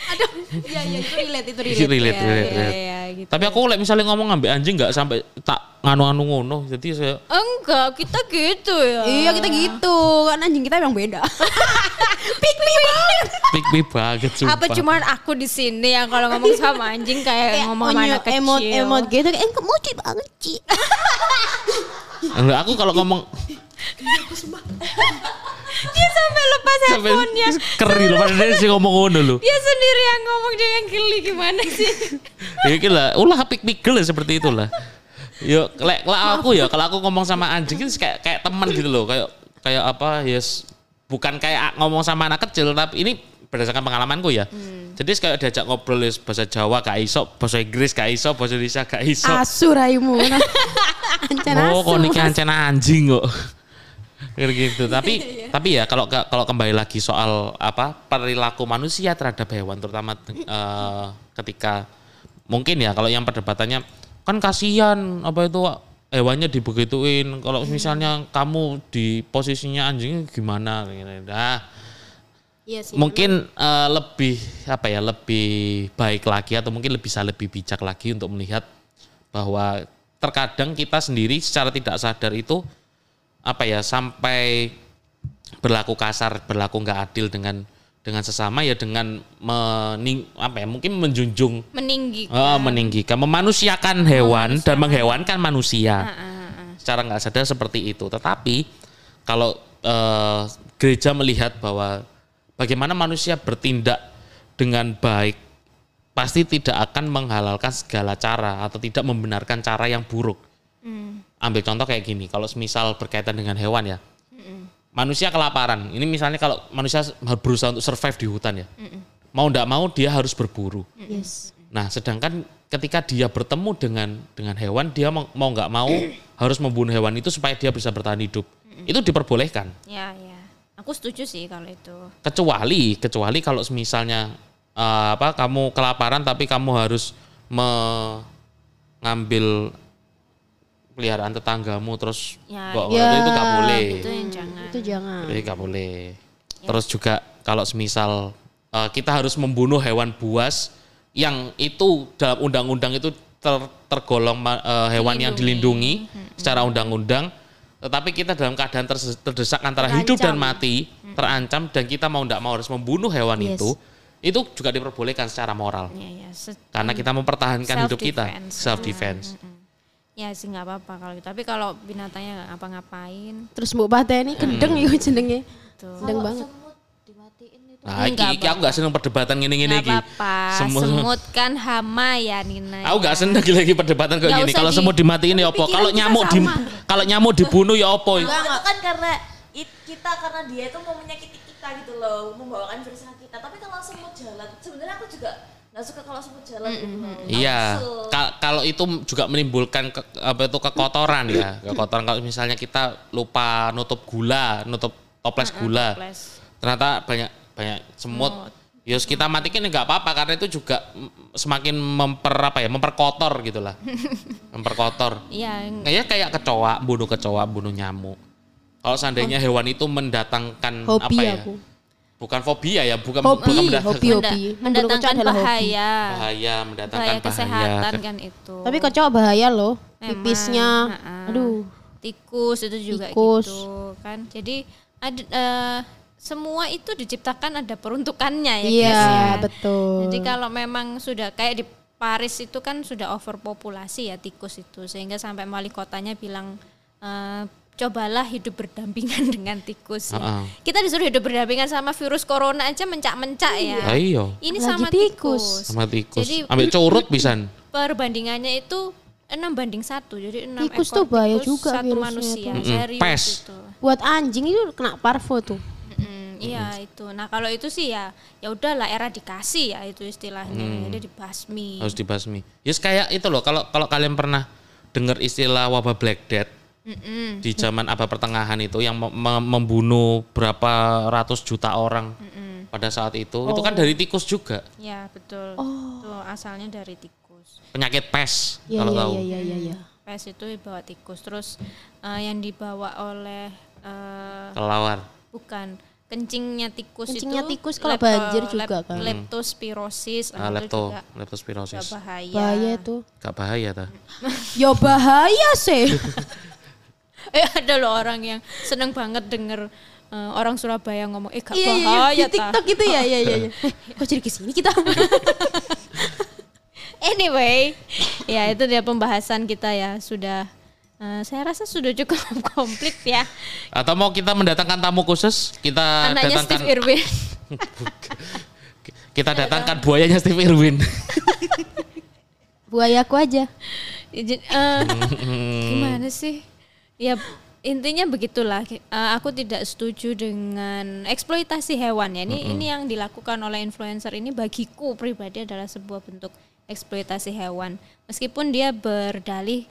Aduh, iya iya itu relate itu relate. relate, Iya, relate, iya, relate. iya, gitu. Tapi aku lek misalnya ngomong ngambil anjing nggak sampai tak nganu-nganu ngono. Jadi saya Enggak, kita gitu ya. Iya kita gitu, kan anjing kita emang beda. Pick me banget. pick me banget sumpah. Apa cuman aku di sini yang kalau ngomong sama anjing kayak ngomong sama anak kecil. emot emot gitu kayak kamu lucu banget Ci. Enggak, aku kalau ngomong Dia sampai lepas sampai handphonenya. keri loh padahal dia sih ngomong ngono loh. Dia sendiri yang ngomong dia yang geli gimana sih? Ya iki lah, ulah girl ya seperti itulah. Yo, lek lek aku ya kalau aku ngomong sama anjing itu kayak kayak teman gitu loh, kayak kayak apa yes bukan kayak ngomong sama anak kecil tapi ini berdasarkan pengalamanku ya. Jadi kayak diajak ngobrol yes, bahasa Jawa gak iso, bahasa Inggris gak iso, bahasa Indonesia gak iso. Asu raimu. Ancan oh, asu. kok niki ancen anjing kok. Gitu. Tapi tapi ya kalau kalau kembali lagi soal apa perilaku manusia terhadap hewan terutama eh, ketika mungkin ya kalau yang perdebatannya kan kasihan apa itu hewannya dibegituin kalau misalnya kamu di posisinya anjing gimana gitu. Nah, Iya sih. mungkin eh, lebih apa ya lebih baik lagi atau mungkin lebih bisa lebih bijak lagi untuk melihat bahwa terkadang kita sendiri secara tidak sadar itu apa ya sampai berlaku kasar berlaku nggak adil dengan dengan sesama ya dengan mening apa ya mungkin menjunjung meninggi eh, meninggikan memanusiakan hewan dan menghewankan manusia. Secara nggak sadar seperti itu. Tetapi kalau eh, gereja melihat bahwa bagaimana manusia bertindak dengan baik, pasti tidak akan menghalalkan segala cara atau tidak membenarkan cara yang buruk. Ambil contoh kayak gini, kalau misal berkaitan dengan hewan ya, manusia kelaparan. Ini misalnya kalau manusia berusaha untuk survive di hutan ya, mau ndak mau dia harus berburu. Yes. Nah, sedangkan ketika dia bertemu dengan dengan hewan, dia mau mau nggak mau harus membunuh hewan itu supaya dia bisa bertahan hidup. Itu diperbolehkan. ya ya aku setuju sih kalau itu Kecuali kecuali kalau misalnya eh, apa kamu kelaparan tapi kamu harus mengambil peliharaan tetanggamu terus Ya, kok ya. itu nggak boleh. itu yang jangan Itu jangan. Jadi nggak boleh. Terus juga kalau semisal eh, kita harus membunuh hewan buas yang itu dalam undang-undang itu ter- tergolong eh, hewan yang dilindungi secara undang-undang, tetapi kita dalam keadaan terdesak antara hidup dan mati, terancam dan kita mau tidak mau harus membunuh hewan Yes. itu, itu juga diperbolehkan secara moral. ya ya se- Karena kita mempertahankan hidup kita, Self-defense. self defense. Ya sih nggak apa-apa kalau gitu tapi kalau binatangnya nggak ngapa-ngapain Terus mbok pateni gendeng Hmm. iku jenenge. tuh Gendeng banget. Semut dimatiin itu. Nah, iki, Nggak iki aku gak seneng perdebatan ngene-ngene iki. apa-apa Semut- semut kan hama ya Nina Aku ya. gak seneng lagi perdebatan kayak gini. Kalau di- semut dimatiin ya apa? pikiran Kalau nyamuk di kalau nyamuk dibunuh ya apa? Enggak, itu kan karena it- kita karena dia itu mau menyakiti kita gitu loh, membawakan virus kita. Tapi kalau semut jalan, sebenarnya aku juga suka kalau semut jalan gitu loh. Iya. Ka- kalau itu juga menimbulkan ke- apa itu kekotoran ya. Kekotoran kalau misalnya kita lupa nutup gula, nutup toples gula. toples. Ternyata banyak banyak semut. Ya kita matikan ya nggak apa-apa karena itu juga mm, semakin memper apa ya, memperkotor gitu lah. memperkotor. iya Kayak kayak kecoa, bunuh kecoa, bunuh nyamuk. Kalau seandainya hewan itu mendatangkan Hobi apa ya? aku. Bukan fobia ya, bukan Hobi, bukan mendatangkan hobi, hobi. Mendatangkan hobi. bahaya bahaya, mendatangkan bahaya bahaya. kesehatan kan itu Tapi kocok bahaya loh. Memang, Pipisnya. Aduh. tikus itu juga Tikus. gitu kan jadi ada eh, semua itu diciptakan ada peruntukannya ya Iya, ya. betul. Jadi kalau memang sudah kayak di Paris itu kan sudah overpopulasi ya tikus itu sehingga sampai wali kotanya bilang eh, cobalah hidup berdampingan dengan tikus ya. Ha-ha. Kita disuruh hidup berdampingan sama virus corona aja mencak-mencak ya. Ah, iya. Ini Lagi sama tikus. tikus. Sama tikus. Jadi Ambil curut pisan. perbandingannya itu 6 banding satu jadi 6 Tikus ekor tuh bahaya tikus, juga satu virusnya manusia. Mm-mm, serius pes. itu. Buat anjing itu kena parvo tuh. Mm, iya itu. Nah kalau itu sih ya ya udahlah eradikasi ya itu istilahnya. Jadi dibasmi. Harus dibasmi. Ya kayak itu loh kalau kalau kalian pernah dengar istilah wabah Black Death Mm-mm. di zaman abad pertengahan itu yang mem- mem- membunuh berapa ratus juta orang pada saat itu. Itu kan dari tikus juga. Ya betul. Oh. Itu asalnya dari tikus. Penyakit pes Iya, kalau iya, tahu. iya, iya, iya, iya. Pes itu dibawa tikus. Terus eh, yang dibawa oleh eh, Kelawar. bukan kencingnya tikus Kencingnya itu tikus kalau lepto- banjir juga lep- kan. leptospirosis Ah, nah, itu lepto, juga leptospirosis. bahaya. Bahaya tuh. Gak bahaya ta? Ya bahaya sih. Eh ada loh orang yang seneng banget denger eh, orang Surabaya ngomong eh gak Iya, iya, iya. bahaya Di ta. TikTok gitu ya, iya, iya, iya. Eh, kok jadi ke sini kita? Anyway, ya itu dia pembahasan kita ya sudah eh, saya rasa sudah cukup komplit ya. Atau mau kita mendatangkan tamu khusus? Kita Anaknya datangkan Steve Irwin. kita datangkan buayanya Steve Irwin. Buayaku aja. Eh, gimana sih? Ya intinya begitulah. Eh, aku tidak setuju dengan eksploitasi hewan ya. Ini ini yang dilakukan oleh influencer ini bagiku pribadi adalah sebuah bentuk eksploitasi hewan. Meskipun dia berdalih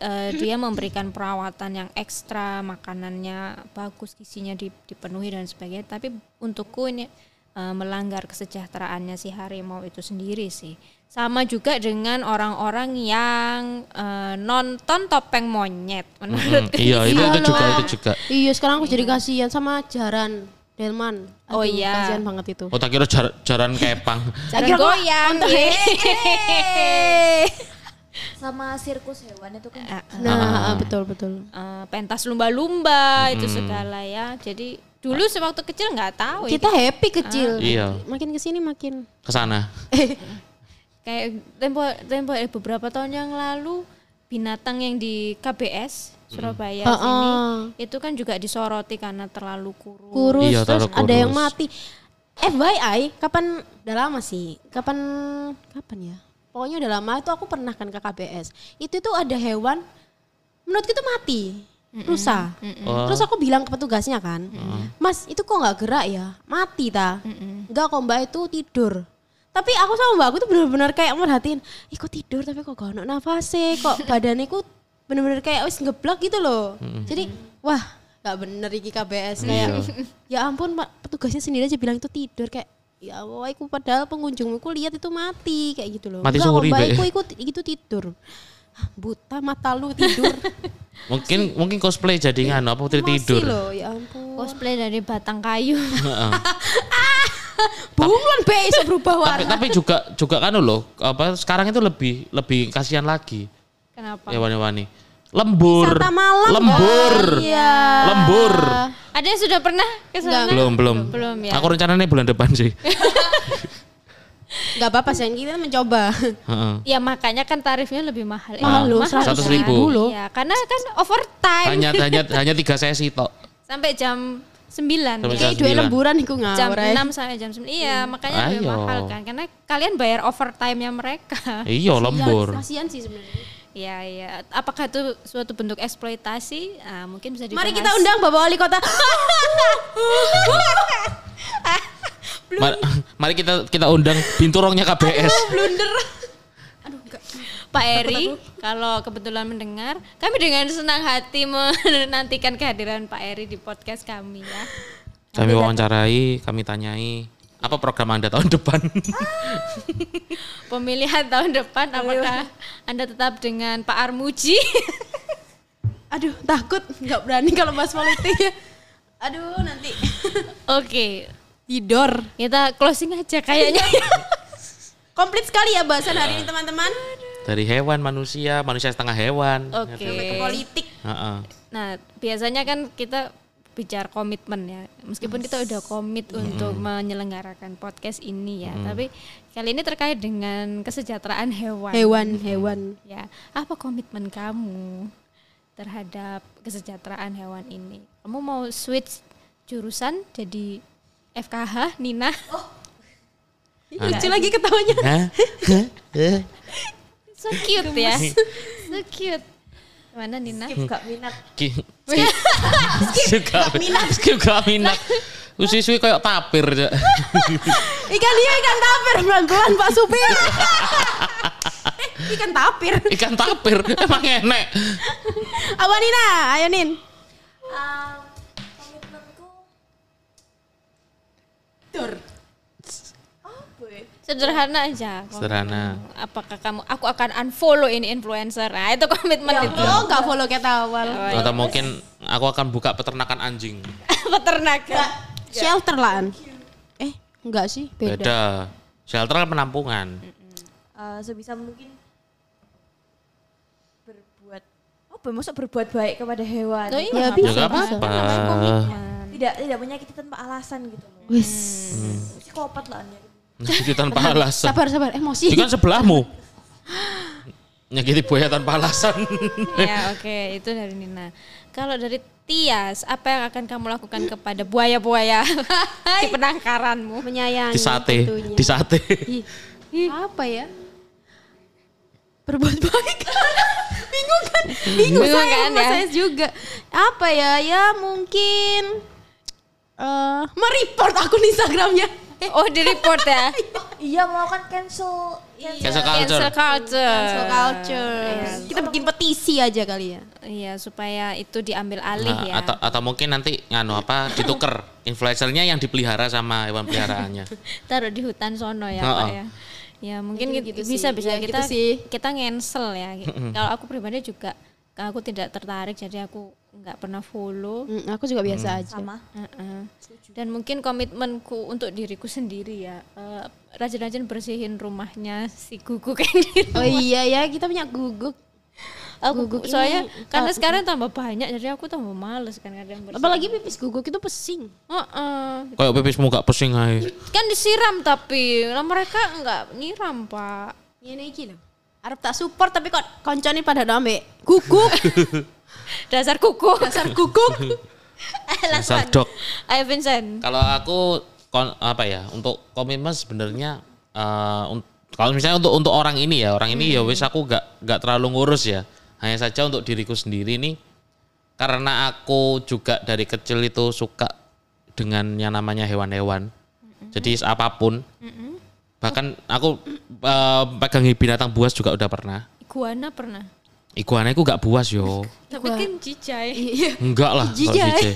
eh, dia memberikan perawatan yang ekstra, makanannya bagus, gizinya di- dipenuhi dan sebagainya. Tapi untukku ini eh, melanggar kesejahteraannya si harimau itu sendiri sih. Sama juga dengan orang-orang yang eh, nonton topeng monyet. Menurut Mm, iya, itu, Iya itu juga itu juga. Iya sekarang aku jadi kasihan sama Jaran Delman. Oh Aduh, iya. Kasihan banget itu. Oh, tak kira jar- jaran kepang. Aku goyang. Sama sirkus hewan itu kan. Eh, Nah, betul betul. eh, pentas lumba-lumba itu segala ya. Jadi dulu sewaktu kecil nggak tahu ya, Kita happy kecil. Iya. Makin ke sini makin. Ke sana. Kayak tempo tempo eh, beberapa tahun yang lalu binatang yang di KBS Surabaya Heeh. sini itu kan juga disoroti karena terlalu kurus. Kurus Iya, terus taruh ada yang kurus. mati. FYI, kapan udah lama sih? Kapan kapan ya? Pokoknya udah lama itu aku pernah kan ke KBS. Itu tuh ada hewan menurut kita mati. Rusa. Oh. Terus aku bilang ke petugasnya kan, Mas itu kok nggak gerak ya? Mati ta? Enggak kok mbak itu tidur. Tapi aku sama mbak aku tuh bener-bener kayak merhatiin, ih kok tidur tapi kok gak ada nafasnya, kok badannya ku bener-bener kayak wis ngeblok gitu loh. Jadi wah nggak bener iki KBS kayak ya ampun pak petugasnya sendiri aja bilang itu tidur kayak ya Allah aku padahal pengunjungku lihat itu mati kayak gitu loh. Mati suri, mbak iku ikut itu tidur. Hah, Buta mata lu tidur. Mungkin mungkin cosplay jadi nganu apa putri Masih tidur. loh ya ampun. Cosplay dari batang kayu. Bunglon be iso berubah tapi warna. tapi juga juga kan loh apa sekarang itu lebih lebih kasihan lagi Kenapa? hewan-hewan ini lembur Wisata malam lembur kan? Iya. lembur Ada yang sudah pernah ke sana? belum belum Belum ya. aku rencananya bulan depan sih Enggak apa-apa sih kita mencoba. Heeh. Ya makanya kan tarifnya lebih mahal. Mahal loh, mahal 100 kan? ribu. loh. Iya, karena kan overtime hanya hanya hanya tiga sesi tok sampai jam 9 Sampai ya. jam Kayak dua sembilan. lemburan iku jam ngawur. 6 sampai jam 9. Iya, makanya lebih Ayo. mahal kan karena kalian bayar overtime-nya mereka. iya lembur Kasihan sih sebenarnya. Iya, iya. Apakah itu suatu bentuk eksploitasi? Ah, mungkin bisa dibahas. Mari kita undang Bapak Wali Kota. Ma- mari kita kita undang binturongnya KBS Blunder. Pak Eri, kalau kebetulan mendengar, kami dengan senang hati menantikan kehadiran Pak Eri di podcast kami ya. kami wawancarai kami tanyai apa program anda tahun depan Pemilihan tahun depan apakah Anda tetap dengan Pak Armuji? Aduh, takut nggak berani kalau bahas politik ya. Aduh, nanti Oke, tidur. kita closing aja kayaknya. Komplit sekali ya bahasan hari ini teman-teman. Dari hewan manusia manusia setengah hewan Oke. Ke politik. Heeh. Nah, biasanya kan kita bicara komitmen ya. Meskipun kita udah komit untuk menyelenggarakan podcast ini ya, tapi kali ini terkait dengan kesejahteraan hewan. Hewan, hewan. Ya, apa komitmen kamu terhadap kesejahteraan hewan ini? Kamu mau switch jurusan jadi FKH Nina? Lucu lagi ketawanya. So cute ya. so cute. Mana Nina? Gak minat. Ki- skip skip gak minat skip gak minat Usi-usi kayak tapir aja. Ikan dia ikan tapir pelan-pelan Pak Supir. ikan tapir. Ikan tapir emang enek. Apa Nina? Ayo Nin. Um, komitmenku Tur. Apa ya? Sederhana aja. Sederhana. Apakah kamu aku akan unfollow ini influencer? Nah, itu komitmen itu. Oh, enggak follow kayak awal. Atau mungkin aku akan buka peternakan anjing. Peternakan. Shelter lah. An. Eh, enggak sih, beda. Beda. Shelter kan penampungan. Eh, sebisa mungkin berbuat apa maksud berbuat baik kepada hewan Oh, iya, Ya, bisa, Ya bisa. apa-apa. tidak tidak menyakiti tanpa alasan gitu loh Wis. psikopat lah Anya. Nyakiti tanpa alasan. Sabar, sabar. Emosi. Itu kan sebelahmu. Nyakiti buaya tanpa alasan. ya, oke, itu dari Nina. Kalau dari Tias, apa yang akan kamu lakukan kepada buaya-buaya di penangkaranmu? Menyayangi. di sate, tentunya. di sate. Ih, apa ya? Berbuat baik. Bingung kan? Bingung, Bingung saya kan ya? saya juga. Apa ya? Ya mungkin eh mereport akun Instagramnya. Oh di report ya. Iya mau kan cancel. Cancel culture. Cancel culture. Cancel culture. Kita bikin petisi aja kali ya. Iya supaya itu diambil alih Nah, ya. atau atau mungkin nanti nganu apa dituker influencernya yang dipelihara sama hewan peliharaannya. Taruh di hutan sono ya Heeh. Pak ya. Ya mungkin Gitu-gitu gitu, bisa sih. bisa Ya, kita gitu sih. kita ngensel ya. Kalau aku pribadi juga aku tidak tertarik jadi aku nggak pernah follow. Mm, aku juga biasa aja. Sama. Heeh. Dan mungkin komitmenku untuk diriku sendiri ya, eh, rajin-rajin bersihin rumahnya si gugu kayak gitu. Oh iya ya, kita punya guguk. Aku Guguk ini soalnya karena tak- sekarang tambah banyak jadi aku tambah males kan kadang bersih. Apalagi pipis guguk itu pesing. Heeh. Kayak pipismu gak pusing aja. Kan disiram tapi nah, mereka enggak nyiram, Pak. Ini iki lho. Arab tak support tapi kok koncone pada ambek guguk. Dasar kuku. Dasar guguk. Dasar dok. Ayo Vincent. Kalau aku kon, apa ya untuk komitmen sebenarnya eh, un- kalau misalnya untuk untuk orang ini ya orang ini ya wis aku gak gak terlalu ngurus ya hanya saja untuk diriku sendiri nih karena aku juga dari kecil itu suka dengan yang namanya hewan-hewan jadi apa pun bahkan aku eh, pegang binatang buas juga udah pernah Iguana pernah. Iguana itu gak buas yo Tapi kan cicai. Iya. enggak lah kalau Jijai. jijai.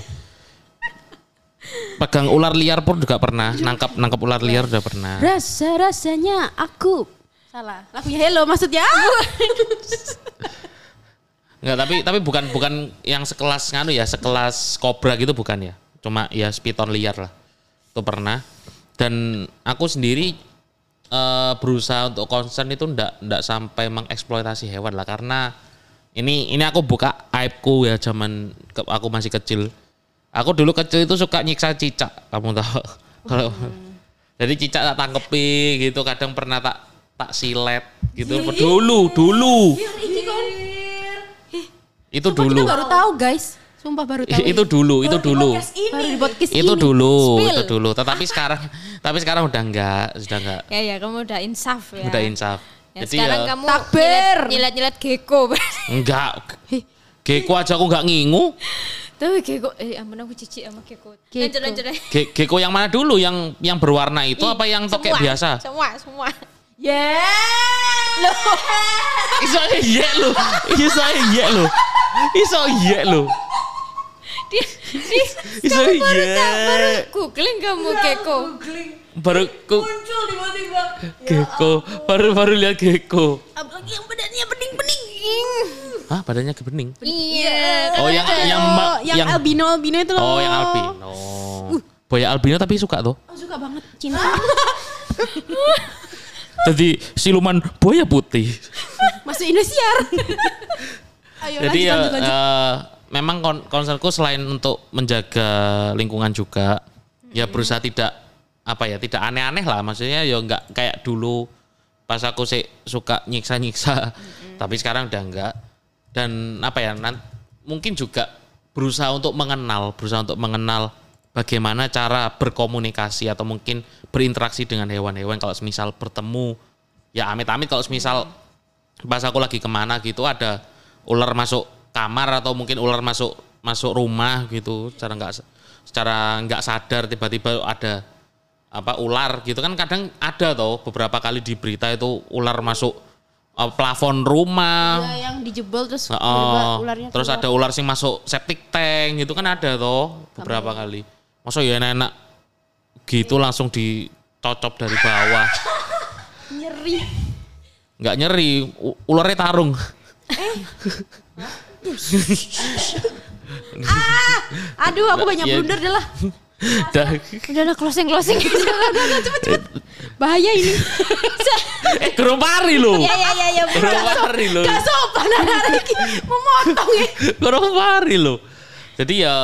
pegang ular liar pun juga pernah nangkap nangkap ular liar udah pernah Rasa-rasanya aku salah. Lagunya Hello maksudnya. Enggak, tapi tapi bukan bukan yang sekelas nganu ya, sekelas kobra gitu bukan ya. Cuma ya spiton liar lah. Itu pernah. Dan aku sendiri eh, berusaha untuk concern itu ndak ndak sampai mengeksploitasi hewan lah karena ini ini aku buka aibku ya zaman ke- aku masih kecil. Aku dulu kecil itu suka nyiksa cicak, kamu tahu. Kalau jadi cicak tak tangkepi gitu, kadang pernah tak tak silet gitu. Dulu, dulu. Itu Sumpah dulu. Kita baru tahu guys. Sumpah baru tahu. itu dulu, itu dulu. baru di podcast Itu ini. dulu, Spill. itu dulu. Tetapi sekarang tapi sekarang udah enggak, sudah enggak. Ya ya kamu udah insaf ya. Udah insaf. Ya, Jadi sekarang ya kamu Takbir. nyilat-nyilat gecko. enggak. Geko aja aku enggak ngingu. Tapi gecko eh ampun aku cicik sama gecko. Lanjut lanjut. lanjut. Ge- Geko yang mana dulu? Yang yang berwarna itu apa yang tokek biasa? Semua, semua. Yeah. Iso iya lu. Iso iya lu. Iso iya lu. Dia, Iso kamu baru iya. tak baru googling kamu gecko. Googling. Baru ku Muncul tiba-tiba. geko, baru baru lihat geko. Apalagi yang badannya bening-bening. Hah, badannya kebening. Iya. Oh, yang yang ma- yang, yang albino albino itu loh. Oh, yang albino. Boya albino tapi suka tuh. Oh, suka banget cinta. Jadi siluman buaya putih. Masuk Indosiar. Ayo Jadi lanjut, ya lanjut, lanjut. eh, memang kon- concernku selain untuk menjaga lingkungan juga, ya berusaha tidak apa ya, tidak aneh-aneh lah. Maksudnya ya nggak kayak dulu pas aku sih suka nyiksa-nyiksa, tapi sekarang udah enggak. Dan apa ya, nan- mungkin juga berusaha untuk mengenal, berusaha untuk mengenal bagaimana cara berkomunikasi atau mungkin berinteraksi dengan hewan-hewan. Kalau semisal bertemu ya amit-amit. Kalau semisal pas aku lagi ke mana gitu ada ular masuk kamar atau mungkin ular masuk masuk rumah gitu secara nggak secara nggak sadar tiba-tiba ada apa ular gitu. Kan kadang ada toh beberapa kali di berita itu ular masuk eh, plafon rumah. Ya, yang dijebol terus tiba-tiba ularnya terus keluar. ada ular sing masuk septic tank gitu kan ada toh beberapa kali. Masa ya enak gitu langsung dicocop dari bawah. Nyeri. nggak nyeri ularnya tarung Aduh, aku banyak Iya. blunder dah lah. Dah. Udah lah closing closing. Bahaya ini. eh gerung pari lo ya ya ya ya. gerung pari lo Gak sopan ada lagi. Memotong ya. gerung pari lo jadi ya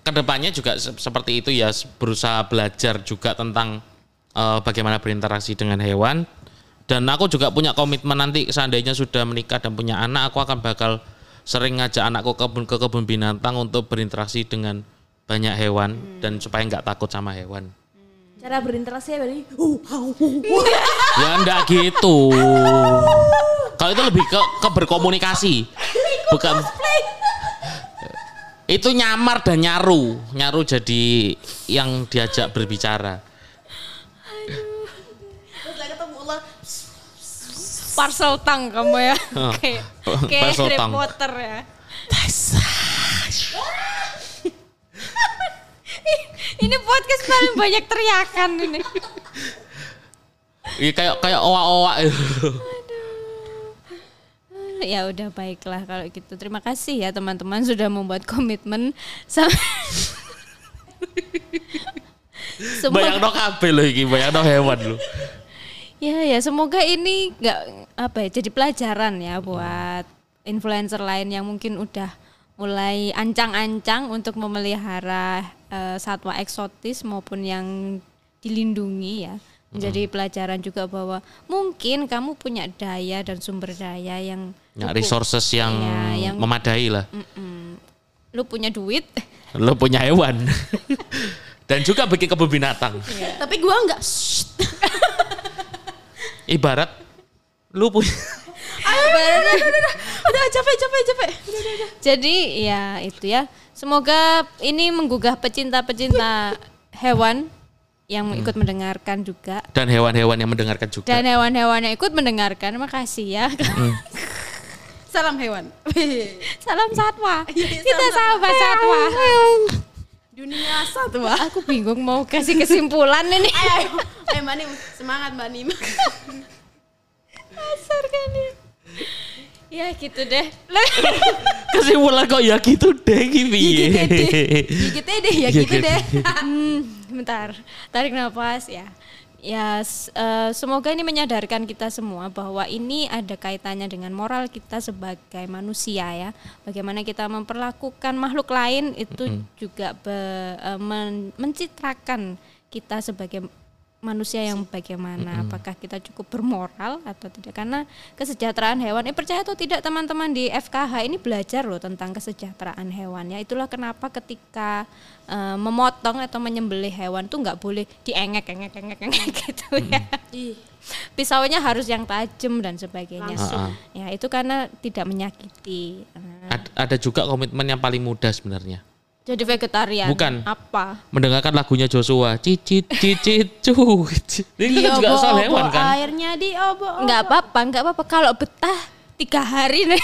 ke depannya juga se- seperti itu ya berusaha belajar juga tentang eh, bagaimana berinteraksi dengan hewan dan aku juga punya komitmen nanti seandainya sudah menikah dan punya anak aku akan bakal sering ngajak anakku ke kebun ke kebun binatang untuk berinteraksi dengan banyak hewan dan supaya nggak takut sama hewan. Cara berinteraksi ya berarti. ya enggak gitu. Kalau itu lebih ke, ke berkomunikasi. Bukan. Itu nyamar dan nyaru. Nyaru jadi yang diajak berbicara parcel tang kamu ya. Oh, kayak kayak Harry tang. Potter ya. ini podcast paling banyak teriakan ini. Iya kayak kayak owa-owa itu. Ya udah baiklah kalau gitu. Terima kasih ya teman-teman sudah membuat komitmen sama Semua- Bayang no kabel loh iki, bayang no hewan lo. Ya ya semoga ini nggak apa ya jadi pelajaran ya buat influencer lain yang mungkin udah mulai ancang-ancang untuk memelihara eh, satwa eksotis maupun yang dilindungi ya. Menjadi pelajaran juga bahwa mungkin kamu punya daya dan sumber daya yang Ya, lu resources yang, Iya, yang- memadai lah. Mm-mm. lu punya duit Lo punya hewan. Dan juga bikin kebun binatang. Tapi gua enggak. Ibarat lu punya Udah capek capek capek. Udah, udah, udah. Jadi ya itu ya. Semoga ini menggugah pecinta-pecinta hewan yang ikut mendengarkan juga dan hewan-hewan yang mendengarkan juga. dan hewan-hewan yang ikut mendengarkan. Makasih ya. Salam hewan. Salam satwa. Iya, Kita sahabat satwa. Dunia satu wah. Aku bingung mau kasih kesimpulan ini. Ayo, ayo, ayo Mbak Nim, semangat Mbak Nim. Dasar kan ya. Ya gitu deh. Kesimpulan kok ya gitu deh gitu Ya gitu deh, ya gitu deh. Hmm, bentar, tarik nafas ya. Ya, semoga ini menyadarkan kita semua bahwa ini ada kaitannya dengan moral kita sebagai manusia ya. Bagaimana kita memperlakukan makhluk lain itu juga be- eh, men- mencitrakan kita sebagai manusia yang bagaimana apakah kita cukup bermoral atau tidak. Karena kesejahteraan hewan eh percaya atau tidak teman-teman di FKH ini belajar loh tentang kesejahteraan hewan ya itulah kenapa ketika eh, memotong atau menyembelih hewan tuh nggak boleh diengek engek engek engek gitu ya. Ih, pisaunya harus yang tajam dan sebagainya. Langsung. ya itu karena tidak menyakiti. Nah, Ad- ada juga komitmen yang paling mudah sebenarnya. Jadi vegetarian Bukan. apa Mendengarkan lagunya Joshua, cicit cicit cuit. Ini kan juga soal hewan kan. Airnya diobo. nggak apa-apa nggak apa-apa kalau betah tiga hari nih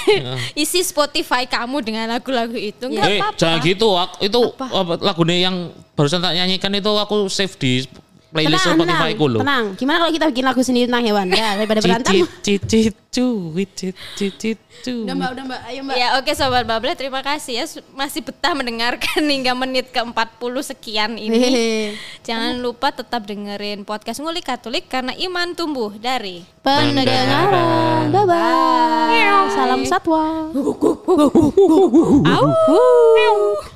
isi Spotify kamu dengan lagu-lagu itu nggak Eh, apa-apa jangan gitu. Aku, itu apa, lagunya yang barusan tak nyanyikan itu aku save di playlist Tenang, Spotify tenang, ku loh. tenang. Gimana kalau kita bikin lagu sendiri tentang hewan? Ya, daripada berantem. Cicit cicit cicit. Udah mbak, udah mbak. Ayo mbak. Ya oke Sobat Bable terima kasih ya masih betah mendengarkan hingga menit ke 40 sekian ini. Jangan lupa tetap dengerin podcast Ngulik Katolik karena iman tumbuh dari Pendengaran. Bye-bye. Salam satwa. Au.